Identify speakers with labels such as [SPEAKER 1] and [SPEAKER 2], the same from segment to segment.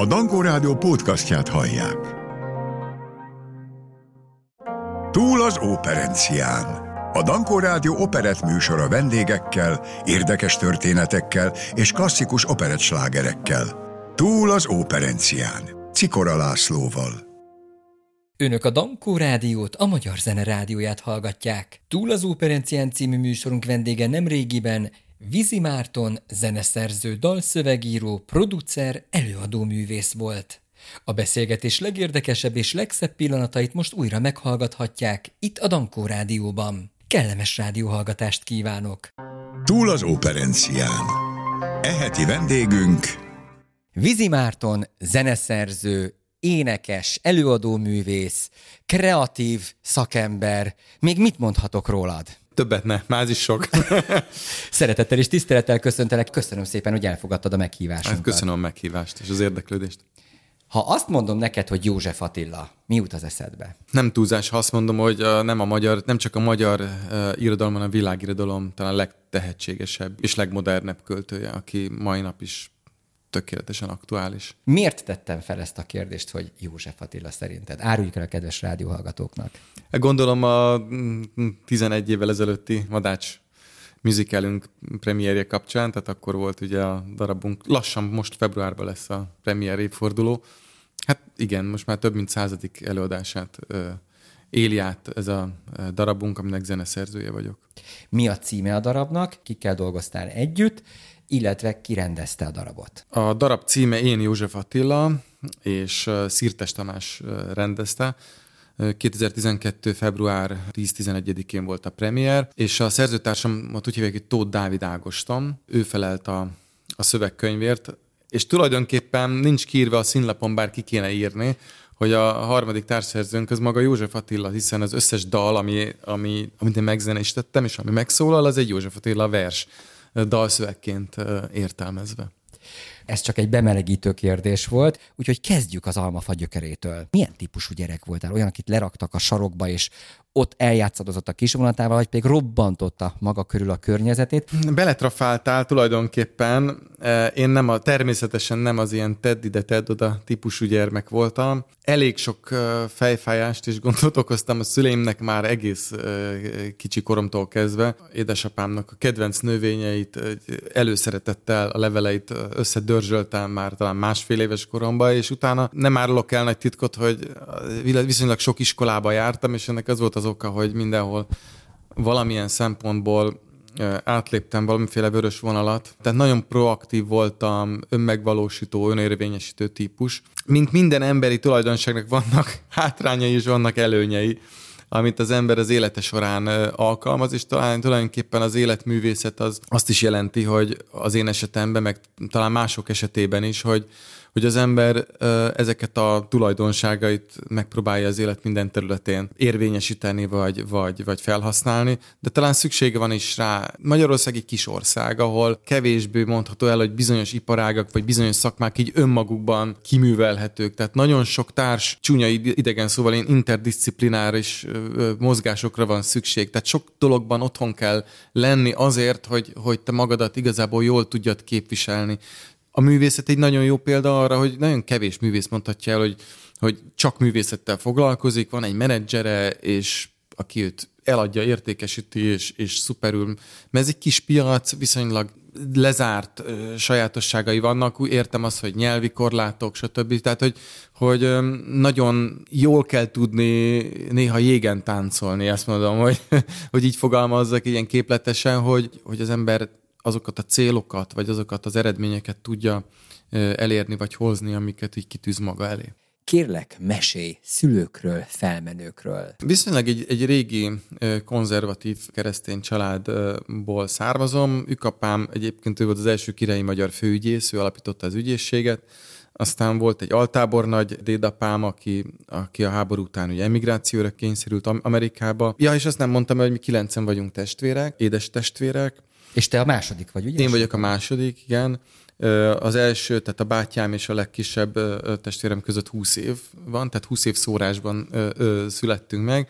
[SPEAKER 1] A Dankó Rádió podcastját hallják. Túl az operencián. A Dankó Rádió operett műsora vendégekkel, érdekes történetekkel és klasszikus operettslágerekkel. Túl az operencián. Cikora Lászlóval.
[SPEAKER 2] Önök a Dankó Rádiót, a Magyar Zene Rádióját hallgatják. Túl az Operencián című műsorunk vendége nem régiben Vizi Márton, zeneszerző, dalszövegíró, producer, előadóművész volt. A beszélgetés legérdekesebb és legszebb pillanatait most újra meghallgathatják itt a Dankó Rádióban. Kellemes rádióhallgatást kívánok!
[SPEAKER 1] Túl az operencián. Eheti vendégünk
[SPEAKER 2] Vizi Márton, zeneszerző, énekes, előadóművész, kreatív szakember. Még mit mondhatok rólad?
[SPEAKER 3] Többet ne, már is sok.
[SPEAKER 2] Szeretettel és tisztelettel köszöntelek. Köszönöm szépen, hogy elfogadtad a meghívásunkat.
[SPEAKER 3] Hát köszönöm a meghívást és az érdeklődést.
[SPEAKER 2] Ha azt mondom neked, hogy József Attila, mi jut az eszedbe?
[SPEAKER 3] Nem túlzás, ha azt mondom, hogy nem, a magyar, nem csak a magyar uh, irodalom, hanem a világirodalom talán a legtehetségesebb és legmodernebb költője, aki mai nap is tökéletesen aktuális.
[SPEAKER 2] Miért tettem fel ezt a kérdést, hogy József Attila szerinted? Áruljuk el a kedves rádióhallgatóknak.
[SPEAKER 3] Gondolom a 11 mm, évvel ezelőtti Madács musicalünk premierje kapcsán, tehát akkor volt ugye a darabunk, lassan most februárban lesz a premier évforduló. Hát igen, most már több mint századik előadását éli át ez a darabunk, aminek zeneszerzője vagyok.
[SPEAKER 2] Mi a címe a darabnak? Kikkel dolgoztál együtt? Illetve kirendezte a darabot?
[SPEAKER 3] A darab címe Én József Attila, és Szirtes Tamás rendezte. 2012. február 10-11-én volt a premier, és a szerzőtársamat úgy hívják, hogy Tóth Dávid Ágoston. Ő felelt a, a szövegkönyvért, és tulajdonképpen nincs kiírva a színlapon, bár ki kéne írni, hogy a harmadik társszerzőnk az maga József Attila, hiszen az összes dal, ami, ami, amit én megzenésítettem, és ami megszólal, az egy József Attila vers dalszövegként értelmezve.
[SPEAKER 2] Ez csak egy bemelegítő kérdés volt, úgyhogy kezdjük az almafa gyökerétől. Milyen típusú gyerek voltál? Olyan, akit leraktak a sarokba, és ott eljátszadozott a kisvonatával, vagy pedig robbantotta maga körül a környezetét.
[SPEAKER 3] Beletrafáltál tulajdonképpen. E, én nem a, természetesen nem az ilyen tedd ide, tedd oda típusú gyermek voltam. Elég sok e, fejfájást és gondot okoztam a szüleimnek már egész e, kicsi koromtól kezdve. Édesapámnak a kedvenc növényeit előszeretettel a leveleit összedörzsöltem már talán másfél éves koromban, és utána nem árulok el nagy titkot, hogy viszonylag sok iskolába jártam, és ennek az volt az oka, hogy mindenhol valamilyen szempontból átléptem valamiféle vörös vonalat. Tehát nagyon proaktív voltam, önmegvalósító, önérvényesítő típus. Mint minden emberi tulajdonságnak vannak hátrányai és vannak előnyei, amit az ember az élete során alkalmaz, és talán tulajdonképpen az életművészet az azt is jelenti, hogy az én esetemben, meg talán mások esetében is, hogy hogy az ember ezeket a tulajdonságait megpróbálja az élet minden területén érvényesíteni, vagy, vagy, vagy felhasználni, de talán szüksége van is rá. Magyarország egy kis ország, ahol kevésbé mondható el, hogy bizonyos iparágak, vagy bizonyos szakmák így önmagukban kiművelhetők. Tehát nagyon sok társ, csúnya idegen szóval én interdisziplináris mozgásokra van szükség. Tehát sok dologban otthon kell lenni azért, hogy, hogy te magadat igazából jól tudjad képviselni a művészet egy nagyon jó példa arra, hogy nagyon kevés művész mondhatja el, hogy, hogy csak művészettel foglalkozik, van egy menedzsere, és aki őt eladja, értékesíti, és, és szuperül. Mert ez egy kis piac, viszonylag lezárt ö, sajátosságai vannak, úgy értem azt, hogy nyelvi korlátok, stb. Tehát, hogy, hogy ö, nagyon jól kell tudni néha jégen táncolni, azt mondom, hogy, hogy így fogalmazzak ilyen képletesen, hogy, hogy az ember azokat a célokat, vagy azokat az eredményeket tudja elérni, vagy hozni, amiket így kitűz maga elé.
[SPEAKER 2] Kérlek, mesélj szülőkről, felmenőkről.
[SPEAKER 3] Viszonylag egy, egy régi konzervatív keresztény családból származom. Ükapám egyébként ő volt az első királyi magyar főügyész, ő alapította az ügyészséget. Aztán volt egy altábornagy dédapám, aki, aki a háború után ugye emigrációra kényszerült Amerikába. Ja, és azt nem mondtam, hogy mi kilencen vagyunk testvérek, édes testvérek.
[SPEAKER 2] És te a második vagy, ugye?
[SPEAKER 3] Én vagyok a második, igen. Az első, tehát a bátyám és a legkisebb testvérem között 20 év van, tehát 20 év szórásban születtünk meg,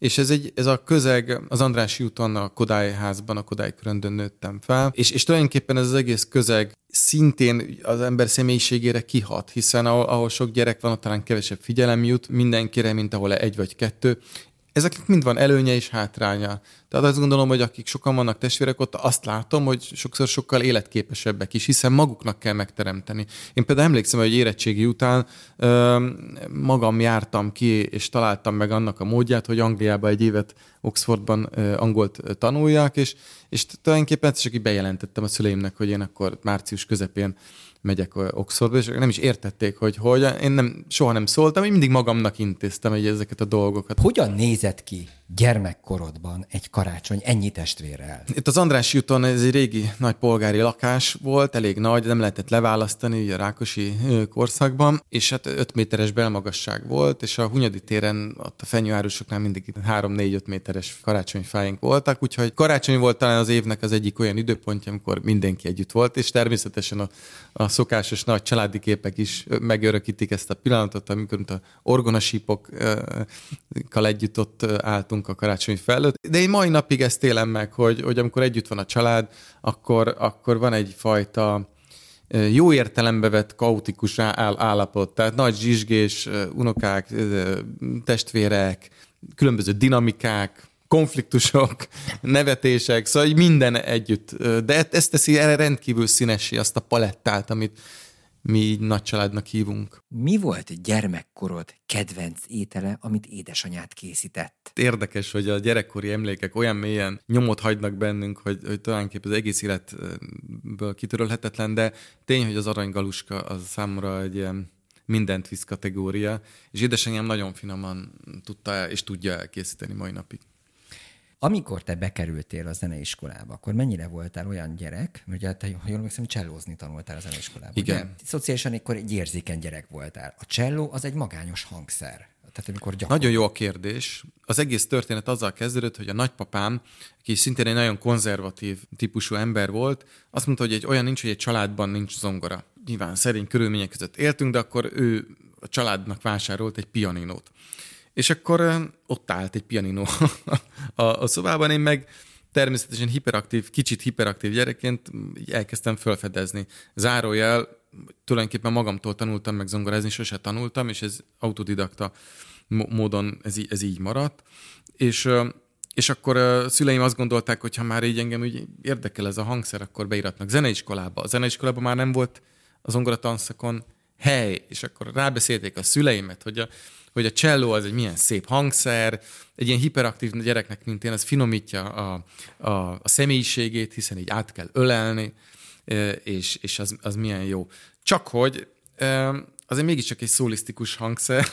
[SPEAKER 3] és ez, egy, ez a közeg, az Andrási úton, a Kodály házban, a Kodály köröndön nőttem fel, és, és tulajdonképpen ez az egész közeg szintén az ember személyiségére kihat, hiszen ahol, ahol sok gyerek van, ott talán kevesebb figyelem jut mindenkire, mint ahol egy vagy kettő, ezeknek mind van előnye és hátránya. Tehát azt gondolom, hogy akik sokan vannak testvérek ott, azt látom, hogy sokszor sokkal életképesebbek is, hiszen maguknak kell megteremteni. Én például emlékszem, hogy érettségi után ö, magam jártam ki, és találtam meg annak a módját, hogy Angliába egy évet Oxfordban ö, angolt tanuljak, és, és tulajdonképpen csak így bejelentettem a szüleimnek, hogy én akkor március közepén megyek Oxfordba, és nem is értették, hogy hogy. Én nem, soha nem szóltam, én mindig magamnak intéztem hogy ezeket a dolgokat.
[SPEAKER 2] Hogyan nézett ki gyermekkorodban egy karácsony ennyi testvérrel?
[SPEAKER 3] Itt az András úton ez egy régi nagy polgári lakás volt, elég nagy, nem lehetett leválasztani ugye a Rákosi korszakban, és hát 5 méteres belmagasság volt, és a Hunyadi téren ott a fenyőárusoknál mindig 3-4-5 méteres karácsonyfáink voltak, úgyhogy karácsony volt talán az évnek az egyik olyan időpontja, amikor mindenki együtt volt, és természetesen a, a szokásos nagy családi képek is megörökítik ezt a pillanatot, amikor a orgonasípokkal együtt ott álltunk a karácsony felőtt. De én mai napig ezt élem meg, hogy, hogy amikor együtt van a család, akkor, akkor van egyfajta jó értelembe vett kaotikus állapot, tehát nagy zsizsgés, unokák, testvérek, különböző dinamikák, konfliktusok, nevetések, szóval minden együtt. De ezt teszi erre rendkívül színesi, azt a palettát, amit mi így nagy családnak hívunk.
[SPEAKER 2] Mi volt gyermekkorod kedvenc étele, amit édesanyát készített?
[SPEAKER 3] Érdekes, hogy a gyerekkori emlékek olyan mélyen nyomot hagynak bennünk, hogy, hogy tulajdonképpen az egész életből kitörölhetetlen, de tény, hogy az aranygaluska az számomra egy ilyen mindent visz kategória, és édesanyám nagyon finoman tudta és tudja elkészíteni mai napig.
[SPEAKER 2] Amikor te bekerültél a zeneiskolába, akkor mennyire voltál olyan gyerek, ugye te, ha jól emlékszem, csellózni tanultál a zeneiskolában.
[SPEAKER 3] Igen.
[SPEAKER 2] Ugye? Szociálisan akkor egy érzékeny gyerek voltál. A cselló az egy magányos hangszer. Tehát amikor
[SPEAKER 3] gyakorol... Nagyon jó a kérdés. Az egész történet azzal kezdődött, hogy a nagypapám, aki szintén egy nagyon konzervatív típusú ember volt, azt mondta, hogy egy olyan nincs, hogy egy családban nincs zongora. Nyilván szerint körülmények között éltünk, de akkor ő a családnak vásárolt egy pianinót. És akkor ott állt egy pianino a, a szobában, én meg természetesen hiperaktív, kicsit hiperaktív gyerekként elkezdtem felfedezni. Zárójel, tulajdonképpen magamtól tanultam meg zongorázni, sose tanultam, és ez autodidakta módon ez, ez így maradt. És, és akkor szüleim azt gondolták, hogy ha már így engem úgy érdekel ez a hangszer, akkor beiratnak zeneiskolába. A zeneiskolába már nem volt az zongoratanszakon hely, és akkor rábeszélték a szüleimet, hogy a, hogy a cselló az egy milyen szép hangszer, egy ilyen hiperaktív gyereknek, mint én, az finomítja a, a, a személyiségét, hiszen így át kell ölelni, és, és az, az milyen jó. Csak hogy azért mégiscsak egy szólisztikus hangszer,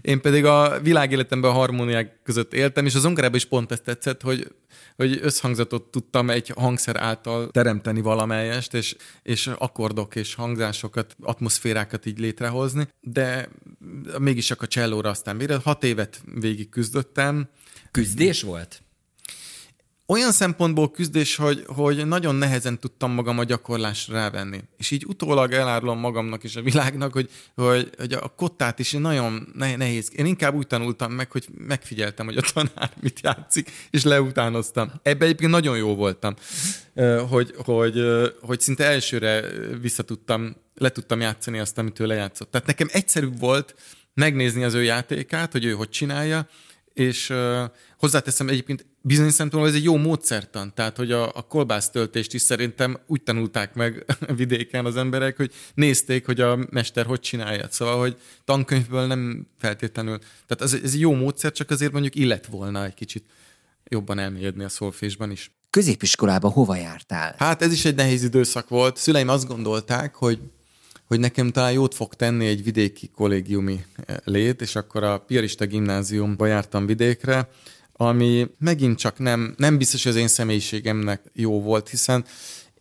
[SPEAKER 3] én pedig a világéletemben a harmóniák között éltem, és az zongerában is pont ezt tetszett, hogy, hogy összhangzatot tudtam egy hangszer által teremteni valamelyest, és, és akkordok és hangzásokat, atmoszférákat így létrehozni, de mégis csak a csellóra aztán végre. Hat évet végig küzdöttem.
[SPEAKER 2] Küzdés volt?
[SPEAKER 3] Olyan szempontból küzdés, hogy, hogy nagyon nehezen tudtam magam a gyakorlásra rávenni. És így utólag elárulom magamnak és a világnak, hogy, hogy, hogy a kottát is nagyon nehéz. Én inkább úgy tanultam meg, hogy megfigyeltem, hogy a tanár mit játszik, és leutánoztam. Ebben egyébként nagyon jó voltam, hogy, hogy, hogy szinte elsőre visszatudtam, le tudtam játszani azt, amit ő lejátszott. Tehát nekem egyszerűbb volt megnézni az ő játékát, hogy ő hogy csinálja, és hozzáteszem egyébként bizonyos szempontból ez egy jó módszertan, tehát hogy a, a kolbásztöltést is szerintem úgy tanulták meg vidéken az emberek, hogy nézték, hogy a mester hogy csinálja. Szóval, hogy tankönyvből nem feltétlenül. Tehát ez, ez egy jó módszer, csak azért mondjuk illet volna egy kicsit jobban elmélyedni a szolfésban is.
[SPEAKER 2] Középiskolába hova jártál?
[SPEAKER 3] Hát ez is egy nehéz időszak volt. Szüleim azt gondolták, hogy hogy nekem talán jót fog tenni egy vidéki kollégiumi lét, és akkor a Piarista gimnáziumba jártam vidékre, ami megint csak nem, nem biztos, hogy az én személyiségemnek jó volt, hiszen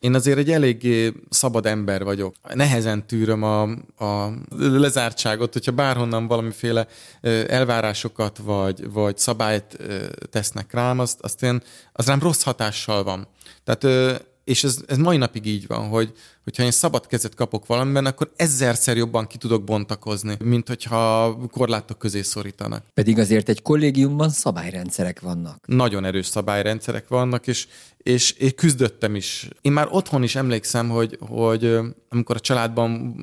[SPEAKER 3] én azért egy eléggé szabad ember vagyok. Nehezen tűröm a, a lezártságot, hogyha bárhonnan valamiféle elvárásokat vagy, vagy szabályt tesznek rám, azt, azt én, az rám rossz hatással van. Tehát és ez, ez mai napig így van, hogy hogyha én szabad kezet kapok valamiben, akkor ezerszer jobban ki tudok bontakozni, mint hogyha korlátok közé szorítanak.
[SPEAKER 2] Pedig azért egy kollégiumban szabályrendszerek vannak.
[SPEAKER 3] Nagyon erős szabályrendszerek vannak, és, és, és küzdöttem is. Én már otthon is emlékszem, hogy, hogy amikor a családban,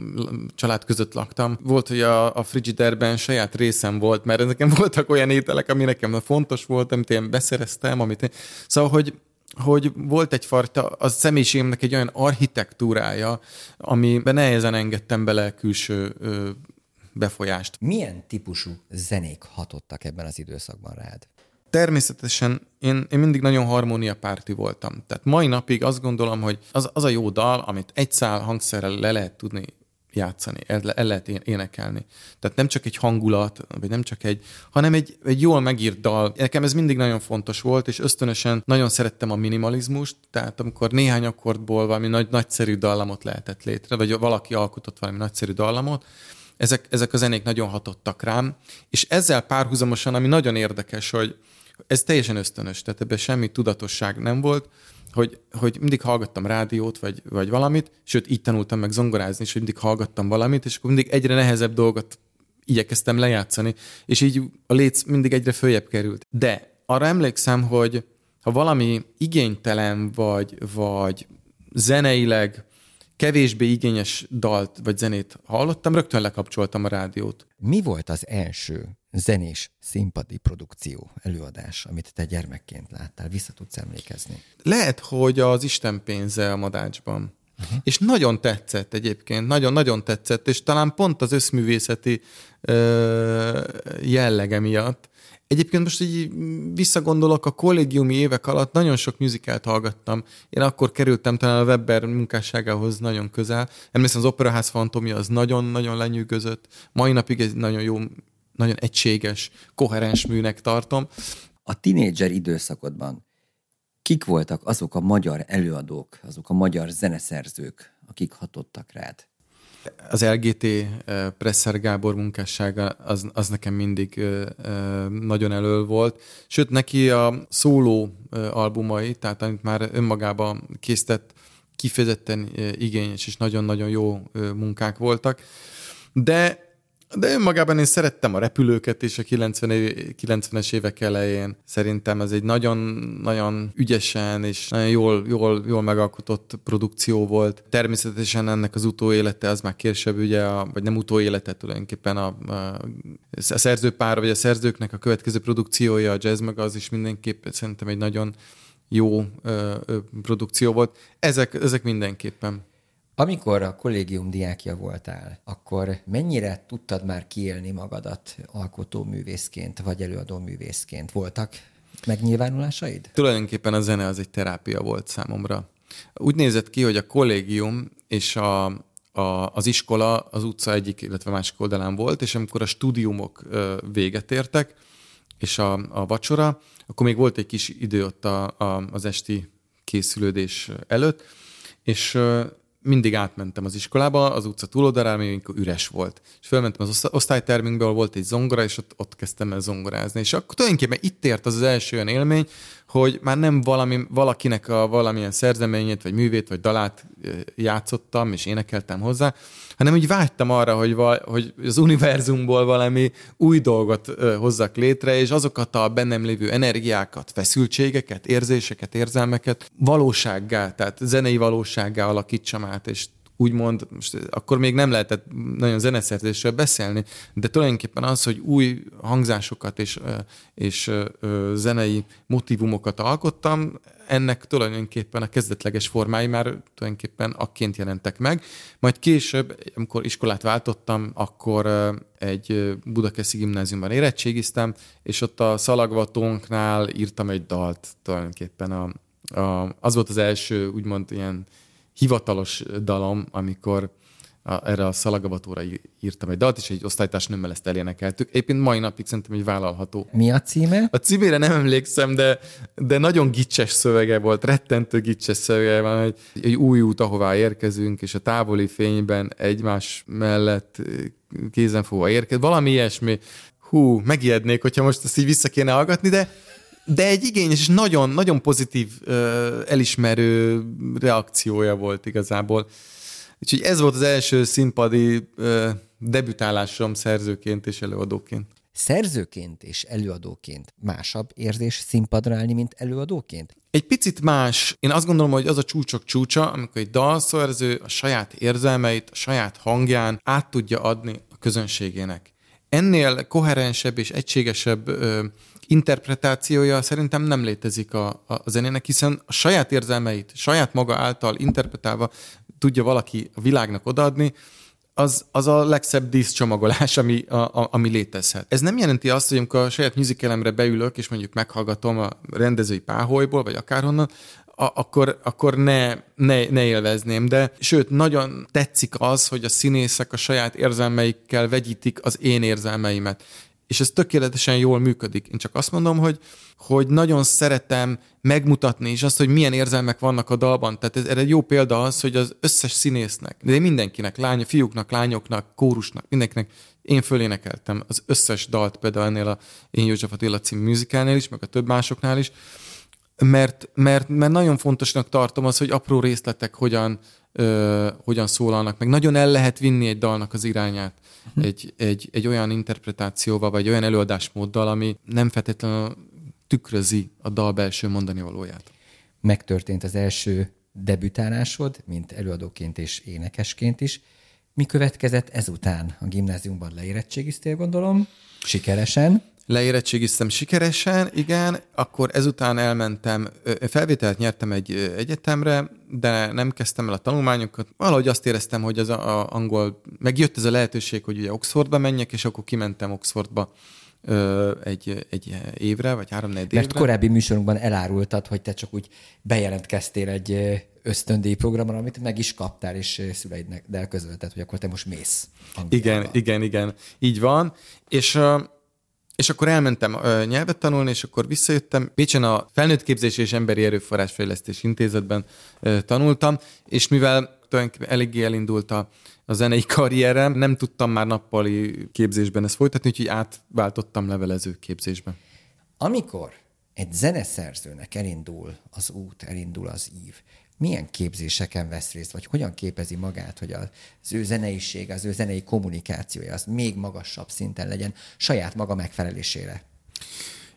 [SPEAKER 3] család között laktam, volt, hogy a, a frigiderben saját részem volt, mert nekem voltak olyan ételek, ami nekem fontos volt, amit én beszereztem, amit én... Szóval, hogy hogy volt egyfajta a személyiségemnek egy olyan architektúrája, amiben nehezen engedtem bele külső ö, befolyást.
[SPEAKER 2] Milyen típusú zenék hatottak ebben az időszakban rád?
[SPEAKER 3] Természetesen én, én mindig nagyon harmóniapárti voltam. Tehát mai napig azt gondolom, hogy az, az a jó dal, amit egy szál hangszerrel le lehet tudni játszani, el, el lehet énekelni. Tehát nem csak egy hangulat, vagy nem csak egy, hanem egy, egy jól megírt dal. Nekem ez mindig nagyon fontos volt, és ösztönösen nagyon szerettem a minimalizmust, tehát amikor néhány akkordból valami nagy, nagyszerű dallamot lehetett létre, vagy valaki alkotott valami nagyszerű dallamot, ezek, ezek a zenék nagyon hatottak rám, és ezzel párhuzamosan, ami nagyon érdekes, hogy ez teljesen ösztönös, tehát ebben semmi tudatosság nem volt, hogy, hogy mindig hallgattam rádiót, vagy, vagy valamit, sőt, így tanultam meg zongorázni, és mindig hallgattam valamit, és akkor mindig egyre nehezebb dolgot igyekeztem lejátszani, és így a léc mindig egyre följebb került. De arra emlékszem, hogy ha valami igénytelen, vagy, vagy zeneileg kevésbé igényes dalt vagy zenét hallottam, rögtön lekapcsoltam a rádiót.
[SPEAKER 2] Mi volt az első zenés színpadi produkció, előadás, amit te gyermekként láttál? Vissza tudsz emlékezni?
[SPEAKER 3] Lehet, hogy az Isten pénze a madácsban. Uh-huh. És nagyon tetszett egyébként, nagyon-nagyon tetszett, és talán pont az összművészeti ö, jellege miatt, Egyébként most így visszagondolok, a kollégiumi évek alatt nagyon sok műzikát hallgattam. Én akkor kerültem talán a Webber munkásságához nagyon közel. Emlékszem, az Operaház fantomja az nagyon-nagyon lenyűgözött. Mai napig egy nagyon jó, nagyon egységes, koherens műnek tartom.
[SPEAKER 2] A tinédzser időszakodban kik voltak azok a magyar előadók, azok a magyar zeneszerzők, akik hatottak rád?
[SPEAKER 3] Az LGT eh, Presser Gábor munkássága az, az nekem mindig eh, eh, nagyon elől volt. Sőt, neki a szóló albumai, tehát amit már önmagában készített, kifejezetten igényes és nagyon-nagyon jó munkák voltak. De de önmagában én szerettem a repülőket is a 90 90-es évek elején. Szerintem ez egy nagyon-nagyon ügyesen és nagyon jól, jól, jól megalkotott produkció volt. Természetesen ennek az utóélete az már később, ugye, a, vagy nem utóélete tulajdonképpen a, a, a szerzőpár, vagy a szerzőknek a következő produkciója, a jazz meg az is mindenképp szerintem egy nagyon jó ö, ö, produkció volt. Ezek, ezek mindenképpen.
[SPEAKER 2] Amikor a kollégium diákja voltál, akkor mennyire tudtad már kiélni magadat alkotó művészként, vagy előadó művészként? Voltak megnyilvánulásaid?
[SPEAKER 3] Tulajdonképpen a zene az egy terápia volt számomra. Úgy nézett ki, hogy a kollégium és a, a, az iskola az utca egyik, illetve másik oldalán volt, és amikor a stúdiumok véget értek, és a, a vacsora, akkor még volt egy kis idő ott a, a, az esti készülődés előtt, és mindig átmentem az iskolába, az utca túloldalára, még üres volt. És fölmentem az osztálytermünkbe, ahol volt egy zongora, és ott, ott kezdtem el zongorázni. És akkor tulajdonképpen itt ért az az első olyan élmény, hogy már nem valami, valakinek a valamilyen szerzeményét, vagy művét, vagy dalát játszottam, és énekeltem hozzá, hanem úgy vágytam arra, hogy, val, hogy az univerzumból valami új dolgot hozzak létre, és azokat a bennem lévő energiákat, feszültségeket, érzéseket, érzelmeket valósággá, tehát zenei valósággá alakítsam át, és úgymond, most akkor még nem lehetett nagyon zeneszerzésről beszélni, de tulajdonképpen az, hogy új hangzásokat és, és zenei motivumokat alkottam, ennek tulajdonképpen a kezdetleges formái már tulajdonképpen akként jelentek meg. Majd később, amikor iskolát váltottam, akkor egy Budakeszi gimnáziumban érettségiztem, és ott a szalagvatónknál írtam egy dalt tulajdonképpen. A, a, az volt az első, úgymond ilyen hivatalos dalom, amikor a, erre a szalagavatóra írtam egy dalt, és egy osztálytársnőmmel ezt elénekeltük. Éppen mai napig szerintem egy vállalható.
[SPEAKER 2] Mi a címe?
[SPEAKER 3] A címére nem emlékszem, de, de nagyon gicses szövege volt, rettentő gicses szövege van, hogy egy új út, ahová érkezünk, és a távoli fényben egymás mellett kézenfogva érkezünk. Valami ilyesmi. Hú, megijednék, hogyha most ezt így vissza kéne hallgatni, de de egy igényes és nagyon, nagyon pozitív, elismerő reakciója volt igazából. Úgyhogy ez volt az első színpadi debütálásom szerzőként és előadóként.
[SPEAKER 2] Szerzőként és előadóként másabb érzés színpadra állni, mint előadóként?
[SPEAKER 3] Egy picit más. Én azt gondolom, hogy az a csúcsok csúcsa, amikor egy dalszerző a saját érzelmeit, a saját hangján át tudja adni a közönségének. Ennél koherensebb és egységesebb ö, interpretációja szerintem nem létezik a, a, a zenének, hiszen a saját érzelmeit, saját maga által interpretálva tudja valaki a világnak odaadni, az, az a legszebb díszcsomagolás, ami, a, a, ami létezhet. Ez nem jelenti azt, hogy amikor a saját musicalemre beülök, és mondjuk meghallgatom a rendezői páholyból, vagy akárhonnan, a, akkor, akkor ne, ne, ne élvezném, de sőt, nagyon tetszik az, hogy a színészek a saját érzelmeikkel vegyítik az én érzelmeimet és ez tökéletesen jól működik. Én csak azt mondom, hogy, hogy nagyon szeretem megmutatni is azt, hogy milyen érzelmek vannak a dalban. Tehát ez, egy jó példa az, hogy az összes színésznek, de mindenkinek, lány, fiúknak, lányoknak, kórusnak, mindenkinek, én fölénekeltem az összes dalt például ennél a Én József Attila című műzikálnél is, meg a több másoknál is, mert, mert, mert nagyon fontosnak tartom az, hogy apró részletek hogyan, ö, hogyan szólalnak, meg nagyon el lehet vinni egy dalnak az irányát uh-huh. egy, egy, egy olyan interpretációval, vagy olyan előadásmóddal, ami nem feltétlenül tükrözi a dal belső mondani valóját.
[SPEAKER 2] Megtörtént az első debütálásod, mint előadóként és énekesként is. Mi következett ezután? A gimnáziumban leérettségiztél, gondolom, sikeresen
[SPEAKER 3] leérettségiztem sikeresen, igen, akkor ezután elmentem, felvételt nyertem egy egyetemre, de nem kezdtem el a tanulmányokat. Valahogy azt éreztem, hogy az a, a angol, megjött ez a lehetőség, hogy ugye Oxfordba menjek, és akkor kimentem Oxfordba egy, egy évre, vagy három négy évre.
[SPEAKER 2] Mert korábbi műsorunkban elárultad, hogy te csak úgy bejelentkeztél egy ösztöndíj programra, amit meg is kaptál, és szüleidnek közölted, hogy akkor te most mész.
[SPEAKER 3] Angliába. Igen, igen, igen, így van. És és akkor elmentem ö, nyelvet tanulni, és akkor visszajöttem. Pécsen a Felnőttképzés és Emberi Erőforrásfejlesztés Intézetben ö, tanultam, és mivel tulajdonképpen eléggé elindult a, a zenei karrierem, nem tudtam már nappali képzésben ezt folytatni, úgyhogy átváltottam levelező képzésbe.
[SPEAKER 2] Amikor egy zeneszerzőnek elindul az út, elindul az ív, milyen képzéseken vesz részt, vagy hogyan képezi magát, hogy az ő zeneisége, az ő zenei kommunikációja az még magasabb szinten legyen saját maga megfelelésére?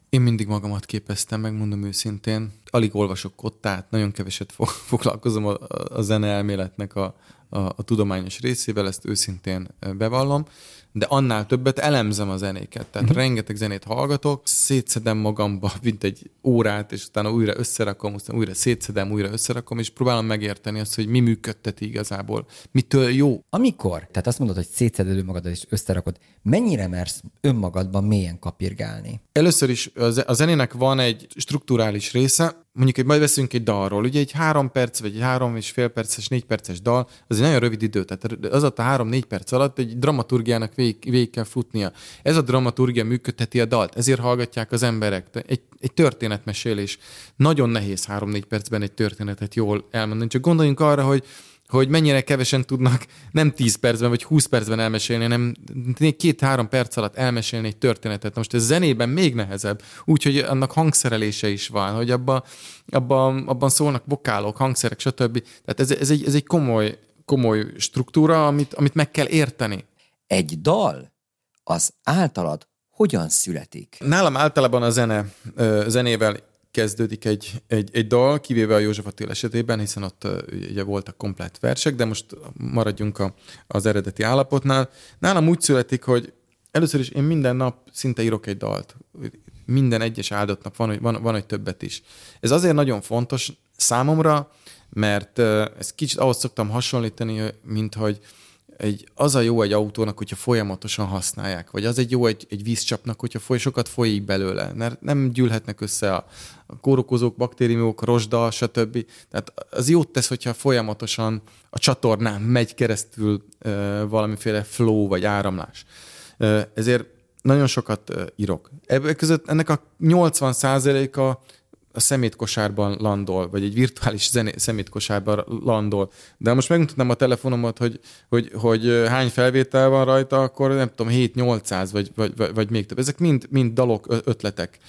[SPEAKER 3] Én mindig magamat képeztem, megmondom őszintén. Alig olvasok kottát, nagyon keveset foglalkozom a, a zene elméletnek a, a, a tudományos részével, ezt őszintén bevallom de annál többet elemzem a zenéket. Tehát uh-huh. rengeteg zenét hallgatok, szétszedem magamba, mint egy órát, és utána újra összerakom, aztán újra szétszedem, újra összerakom, és próbálom megérteni azt, hogy mi működteti igazából, mitől jó.
[SPEAKER 2] Amikor, tehát azt mondod, hogy szétszeded magadat és összerakod, mennyire mersz önmagadban mélyen kapirgálni?
[SPEAKER 3] Először is a zenének van egy strukturális része, mondjuk, hogy majd veszünk egy dalról, ugye egy három perc, vagy egy három és fél perces, négy perces dal, az egy nagyon rövid idő, tehát az a három-négy perc alatt egy dramaturgiának végig, végig kell futnia. Ez a dramaturgia működteti a dalt, ezért hallgatják az emberek. Egy, egy történetmesélés. Nagyon nehéz három-négy percben egy történetet jól elmondani, csak gondoljunk arra, hogy hogy mennyire kevesen tudnak nem 10 percben vagy 20 percben elmesélni, hanem két-három perc alatt elmesélni egy történetet. Most ez zenében még nehezebb, úgyhogy annak hangszerelése is van, hogy abban abba, abban szólnak vokálok, hangszerek, stb. Tehát ez, ez, egy, ez egy komoly, komoly struktúra, amit, amit meg kell érteni.
[SPEAKER 2] Egy dal az általad hogyan születik?
[SPEAKER 3] Nálam általában a zene, zenével kezdődik egy, egy, egy dal, kivéve a József Attila esetében, hiszen ott ugye voltak komplet versek, de most maradjunk a, az eredeti állapotnál. Nálam úgy születik, hogy először is én minden nap szinte írok egy dalt. Minden egyes áldott nap van, van, van egy többet is. Ez azért nagyon fontos számomra, mert ez kicsit ahhoz szoktam hasonlítani, mint hogy egy, az a jó egy autónak, hogyha folyamatosan használják, vagy az egy jó egy, egy vízcsapnak, hogyha foly, sokat folyik belőle, mert nem gyűlhetnek össze a, a kórokozók, baktériumok, rozsda, stb. Tehát az jót tesz, hogyha folyamatosan a csatornán megy keresztül e, valamiféle flow vagy áramlás. E, ezért nagyon sokat írok. Ebből között ennek a 80%-a a szemétkosárban landol, vagy egy virtuális zené, szemétkosárban landol. De most megmutatnám a telefonomat, hogy, hogy, hogy hány felvétel van rajta, akkor nem tudom, 7-800, vagy, vagy, vagy, vagy még több. Ezek mind, mind dalok, ötletek.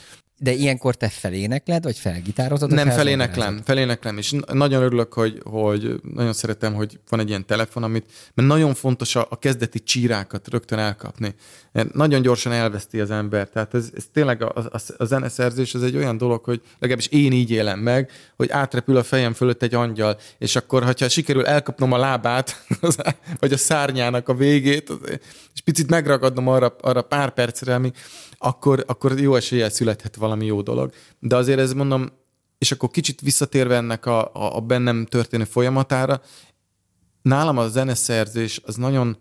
[SPEAKER 2] De ilyenkor te felénekled, vagy felgitározod?
[SPEAKER 3] Nem, feléneklem, feléneklem, és nagyon örülök, hogy, hogy nagyon szeretem, hogy van egy ilyen telefon, amit, mert nagyon fontos a, a kezdeti csírákat rögtön elkapni. Mert nagyon gyorsan elveszti az ember. Tehát ez, ez tényleg a, a, a zeneszerzés, ez egy olyan dolog, hogy legalábbis én így élem meg, hogy átrepül a fejem fölött egy angyal, és akkor, ha sikerül elkapnom a lábát, vagy a szárnyának a végét, és picit megragadnom arra, arra pár percre, ami, akkor, akkor jó eséllyel születhet valami jó dolog. De azért ez mondom, és akkor kicsit visszatérve ennek a, a, a bennem történő folyamatára, nálam a zeneszerzés az nagyon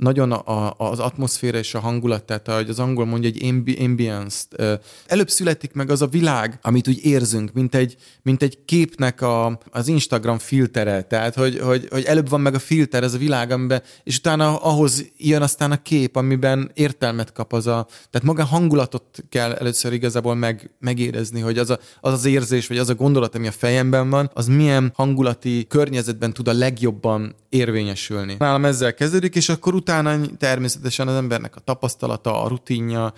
[SPEAKER 3] nagyon a, az atmoszféra és a hangulat, tehát ahogy az angol mondja, egy ambi, ambience-t. Előbb születik meg az a világ, amit úgy érzünk, mint egy, mint egy képnek a, az Instagram filtere, tehát hogy, hogy, hogy előbb van meg a filter, ez a világ, amiben, és utána ahhoz jön aztán a kép, amiben értelmet kap az a, tehát maga hangulatot kell először igazából meg, megérezni, hogy az, a, az az érzés, vagy az a gondolat, ami a fejemben van, az milyen hangulati környezetben tud a legjobban érvényesülni. Nálam ezzel kezdődik, és akkor utána utána természetesen az embernek a tapasztalata, a rutinja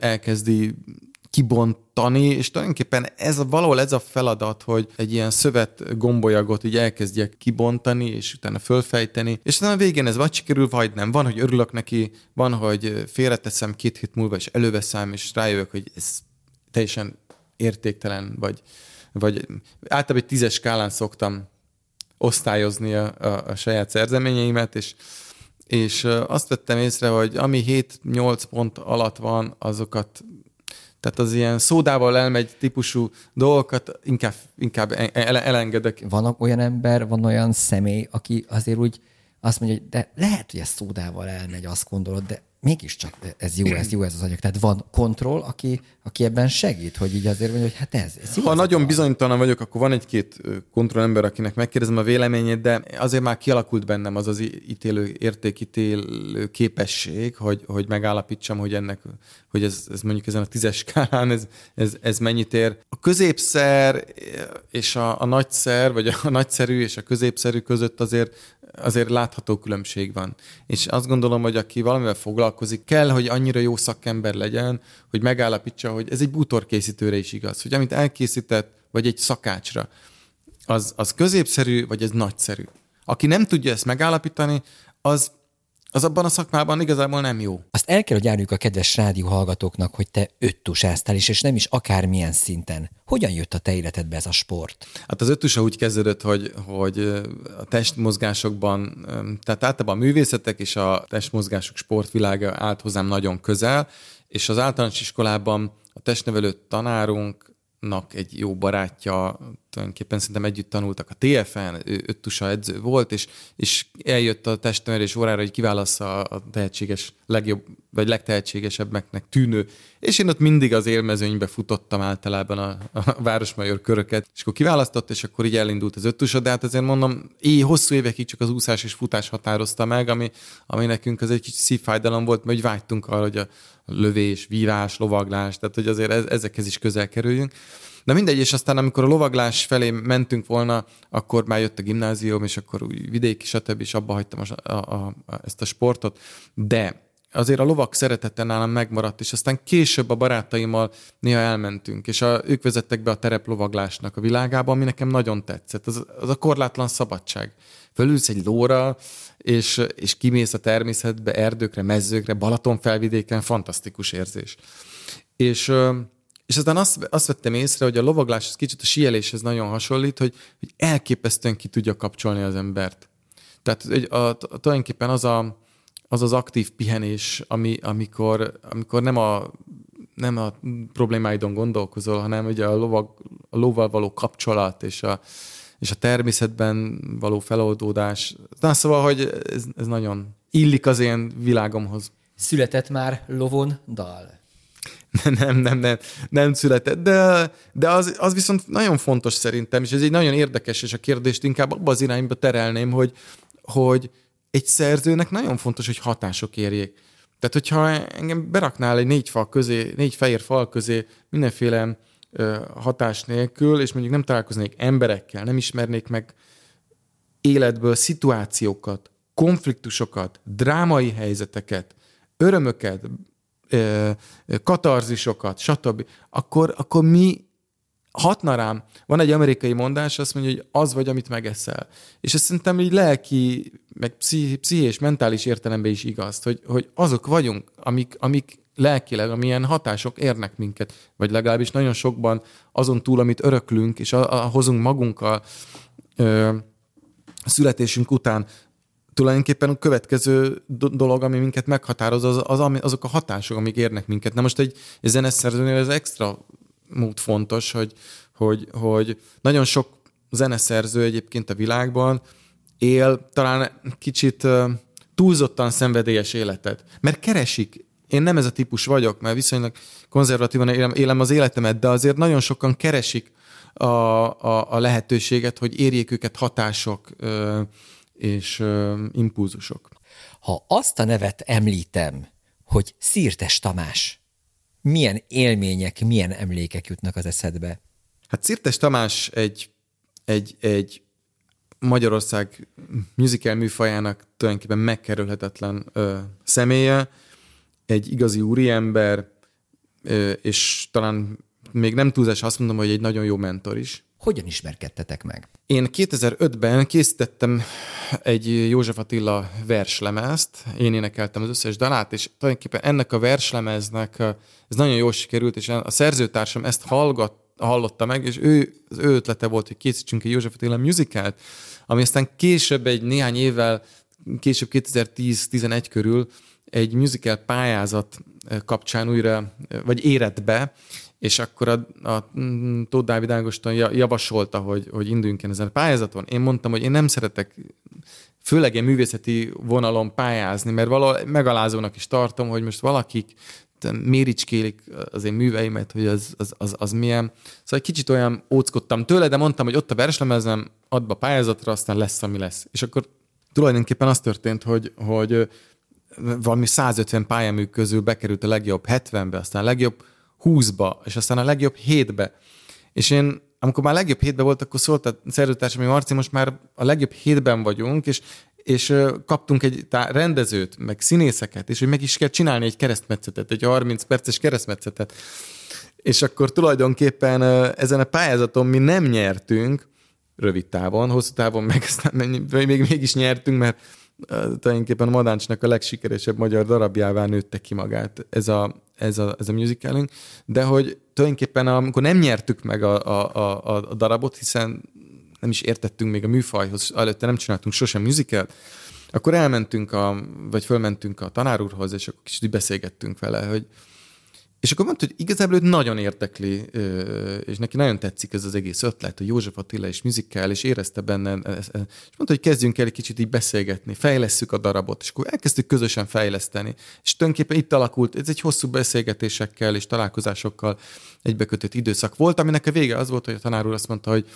[SPEAKER 3] elkezdi kibontani, és tulajdonképpen ez a, valahol ez a feladat, hogy egy ilyen szövet gombolyagot így elkezdjek kibontani, és utána fölfejteni, és aztán a végén ez vagy sikerül, vagy nem. Van, hogy örülök neki, van, hogy félreteszem két hét múlva, és előveszem, és rájövök, hogy ez teljesen értéktelen, vagy, vagy általában egy tízes skálán szoktam osztályozni a, a, a saját szerzeményeimet, és és azt vettem észre, hogy ami 7-8 pont alatt van, azokat tehát az ilyen szódával elmegy típusú dolgokat inkább, inkább elengedek.
[SPEAKER 2] Van olyan ember, van olyan személy, aki azért úgy azt mondja, hogy de lehet, hogy ez szódával elmegy, azt gondolod, de mégiscsak ez jó, ez jó ez az anyag. Tehát van kontroll, aki, aki ebben segít, hogy így azért mondja, hogy hát ez, ez.
[SPEAKER 3] Ha nagyon bizonytalan vagyok, akkor van egy-két kontrollember, akinek megkérdezem a véleményét, de azért már kialakult bennem az az ítélő, értékítélő képesség, hogy, hogy megállapítsam, hogy ennek, hogy ez, ez mondjuk ezen a tízes skálán, ez, ez, ez mennyit ér. A középszer és a, a nagyszer, vagy a nagyszerű és a középszerű között azért azért látható különbség van. És azt gondolom, hogy aki valamivel foglalkozik, kell, hogy annyira jó szakember legyen, hogy megállapítsa, hogy ez egy bútorkészítőre is igaz, hogy amit elkészített, vagy egy szakácsra, az, az középszerű, vagy ez nagyszerű. Aki nem tudja ezt megállapítani, az az abban a szakmában igazából nem jó.
[SPEAKER 2] Azt el kell, hogy áruljuk a kedves rádió hallgatóknak, hogy te öttusáztál is, és nem is akármilyen szinten. Hogyan jött a te életedbe ez a sport?
[SPEAKER 3] Hát az öttusa úgy kezdődött, hogy, hogy a testmozgásokban, tehát általában a művészetek és a testmozgások sportvilága állt hozzám nagyon közel, és az általános iskolában a testnevelő tanárunk nak egy jó barátja, tulajdonképpen szerintem együtt tanultak a TFN, ő öttusa edző volt, és, és eljött a testnevelés órára, hogy kiválassza a tehetséges, legjobb, vagy legtehetségesebbeknek tűnő, és én ott mindig az élmezőnybe futottam általában a, a Városmajor köröket, és akkor kiválasztott, és akkor így elindult az öttusa, de hát azért mondom, éj, hosszú évekig csak az úszás és futás határozta meg, ami, ami nekünk az egy kicsit szívfájdalom volt, mert vágytunk arra, hogy a lövés, vívás, lovaglás, tehát hogy azért ezekhez is közel kerüljünk. De mindegy, és aztán amikor a lovaglás felé mentünk volna, akkor már jött a gimnázium, és akkor úgy vidéki, stb. és abba hagytam a, a, a, ezt a sportot. De azért a lovak szeretete nálam megmaradt, és aztán később a barátaimmal néha elmentünk, és a, ők vezettek be a tereplovaglásnak a világába, ami nekem nagyon tetszett. Az, az a korlátlan szabadság. Fölülsz egy lóra, és, és kimész a természetbe, erdőkre, mezőkre, Balaton felvidéken, fantasztikus érzés. És, és aztán azt, azt vettem észre, hogy a lovaglás az kicsit a sieléshez nagyon hasonlít, hogy, hogy elképesztően ki tudja kapcsolni az embert. Tehát a, a, a, tulajdonképpen az, a, az az aktív pihenés, ami, amikor, amikor nem a nem a problémáidon gondolkozol, hanem ugye a, lovag, a lóval való kapcsolat és a, és a természetben való feloldódás. Na, szóval, hogy ez, ez nagyon illik az én világomhoz.
[SPEAKER 2] Született már lovon dal?
[SPEAKER 3] nem, nem, nem, nem született, de, de az, az viszont nagyon fontos szerintem, és ez egy nagyon érdekes, és a kérdést inkább abba az irányba terelném, hogy, hogy egy szerzőnek nagyon fontos, hogy hatások érjék. Tehát, hogyha engem beraknál egy négy fal közé, négy fehér fal közé mindenféle hatás nélkül, és mondjuk nem találkoznék emberekkel, nem ismernék meg életből szituációkat, konfliktusokat, drámai helyzeteket, örömöket, katarzisokat, stb., akkor, akkor mi hatna rám. Van egy amerikai mondás, azt mondja, hogy az vagy, amit megeszel. És ezt szerintem így lelki, meg pszichés, mentális értelemben is igaz, hogy, hogy azok vagyunk, amik, amik lelkileg, amilyen hatások érnek minket, vagy legalábbis nagyon sokban azon túl, amit öröklünk, és a, a, hozunk magunkkal ö, a születésünk után, tulajdonképpen a következő dolog, ami minket meghatároz, az, az, azok a hatások, amik érnek minket. Na most egy, egy zeneszerzőnél ez extra mód fontos, hogy, hogy, hogy nagyon sok zeneszerző egyébként a világban él talán kicsit túlzottan szenvedélyes életet, mert keresik. Én nem ez a típus vagyok, mert viszonylag konzervatívan élem, élem az életemet, de azért nagyon sokan keresik a, a, a lehetőséget, hogy érjék őket hatások ö, és ö, impulzusok.
[SPEAKER 2] Ha azt a nevet említem, hogy Szirtes Tamás, milyen élmények, milyen emlékek jutnak az eszedbe?
[SPEAKER 3] Hát Szirtes Tamás egy, egy, egy Magyarország musical műfajának tulajdonképpen megkerülhetetlen ö, személye, egy igazi úriember, ö, és talán még nem túlzás azt mondom, hogy egy nagyon jó mentor is.
[SPEAKER 2] Hogyan ismerkedtetek meg?
[SPEAKER 3] Én 2005-ben készítettem egy József Attila verslemezt, én énekeltem az összes dalát, és tulajdonképpen ennek a verslemeznek ez nagyon jól sikerült, és a szerzőtársam ezt hallgat, hallotta meg, és ő, az ő ötlete volt, hogy készítsünk egy József Attila musicalt, ami aztán később, egy néhány évvel, később 2010-11 körül egy musical pályázat kapcsán újra, vagy érett be, és akkor a, a mm, Tóth Dávid Ágoston javasolta, hogy, hogy induljunk ezen a pályázaton. Én mondtam, hogy én nem szeretek főleg ilyen művészeti vonalon pályázni, mert valahol megalázónak is tartom, hogy most valakik méricskélik az én műveimet, hogy az, az, az, az milyen. Szóval egy kicsit olyan óckodtam tőle, de mondtam, hogy ott a verslemezem, add be a pályázatra, aztán lesz, ami lesz. És akkor tulajdonképpen az történt, hogy, hogy valami 150 pályamű közül bekerült a legjobb 70-be, aztán a legjobb 20-ba, és aztán a legjobb 7-be. És én, amikor már a legjobb 7-be volt, akkor szólt a szerzőtársam, hogy Marci, most már a legjobb 7-ben vagyunk, és és kaptunk egy tá- rendezőt, meg színészeket, és hogy meg is kell csinálni egy keresztmetszetet, egy 30 perces keresztmetszetet. És akkor tulajdonképpen ezen a pályázaton mi nem nyertünk, rövid távon, hosszú távon meg aztán még, mégis nyertünk, mert tulajdonképpen Madáncsnak a legsikeresebb magyar darabjává nőtte ki magát ez a, ez a, ez a musicalünk, de hogy tulajdonképpen amikor nem nyertük meg a, a, a, a darabot, hiszen nem is értettünk még a műfajhoz, előtte nem csináltunk sosem musicalt, akkor elmentünk, a, vagy fölmentünk a tanár úrhoz, és akkor kicsit beszélgettünk vele, hogy, és akkor mondta, hogy igazából őt nagyon érdekli, és neki nagyon tetszik ez az egész ötlet, hogy József Attila és műzikkel, és érezte benne, és mondta, hogy kezdjünk el egy kicsit így beszélgetni, fejlesszük a darabot, és akkor elkezdtük közösen fejleszteni. És tulajdonképpen itt alakult, ez egy hosszú beszélgetésekkel és találkozásokkal egybekötött időszak volt, aminek a vége az volt, hogy a tanár úr azt mondta, hogy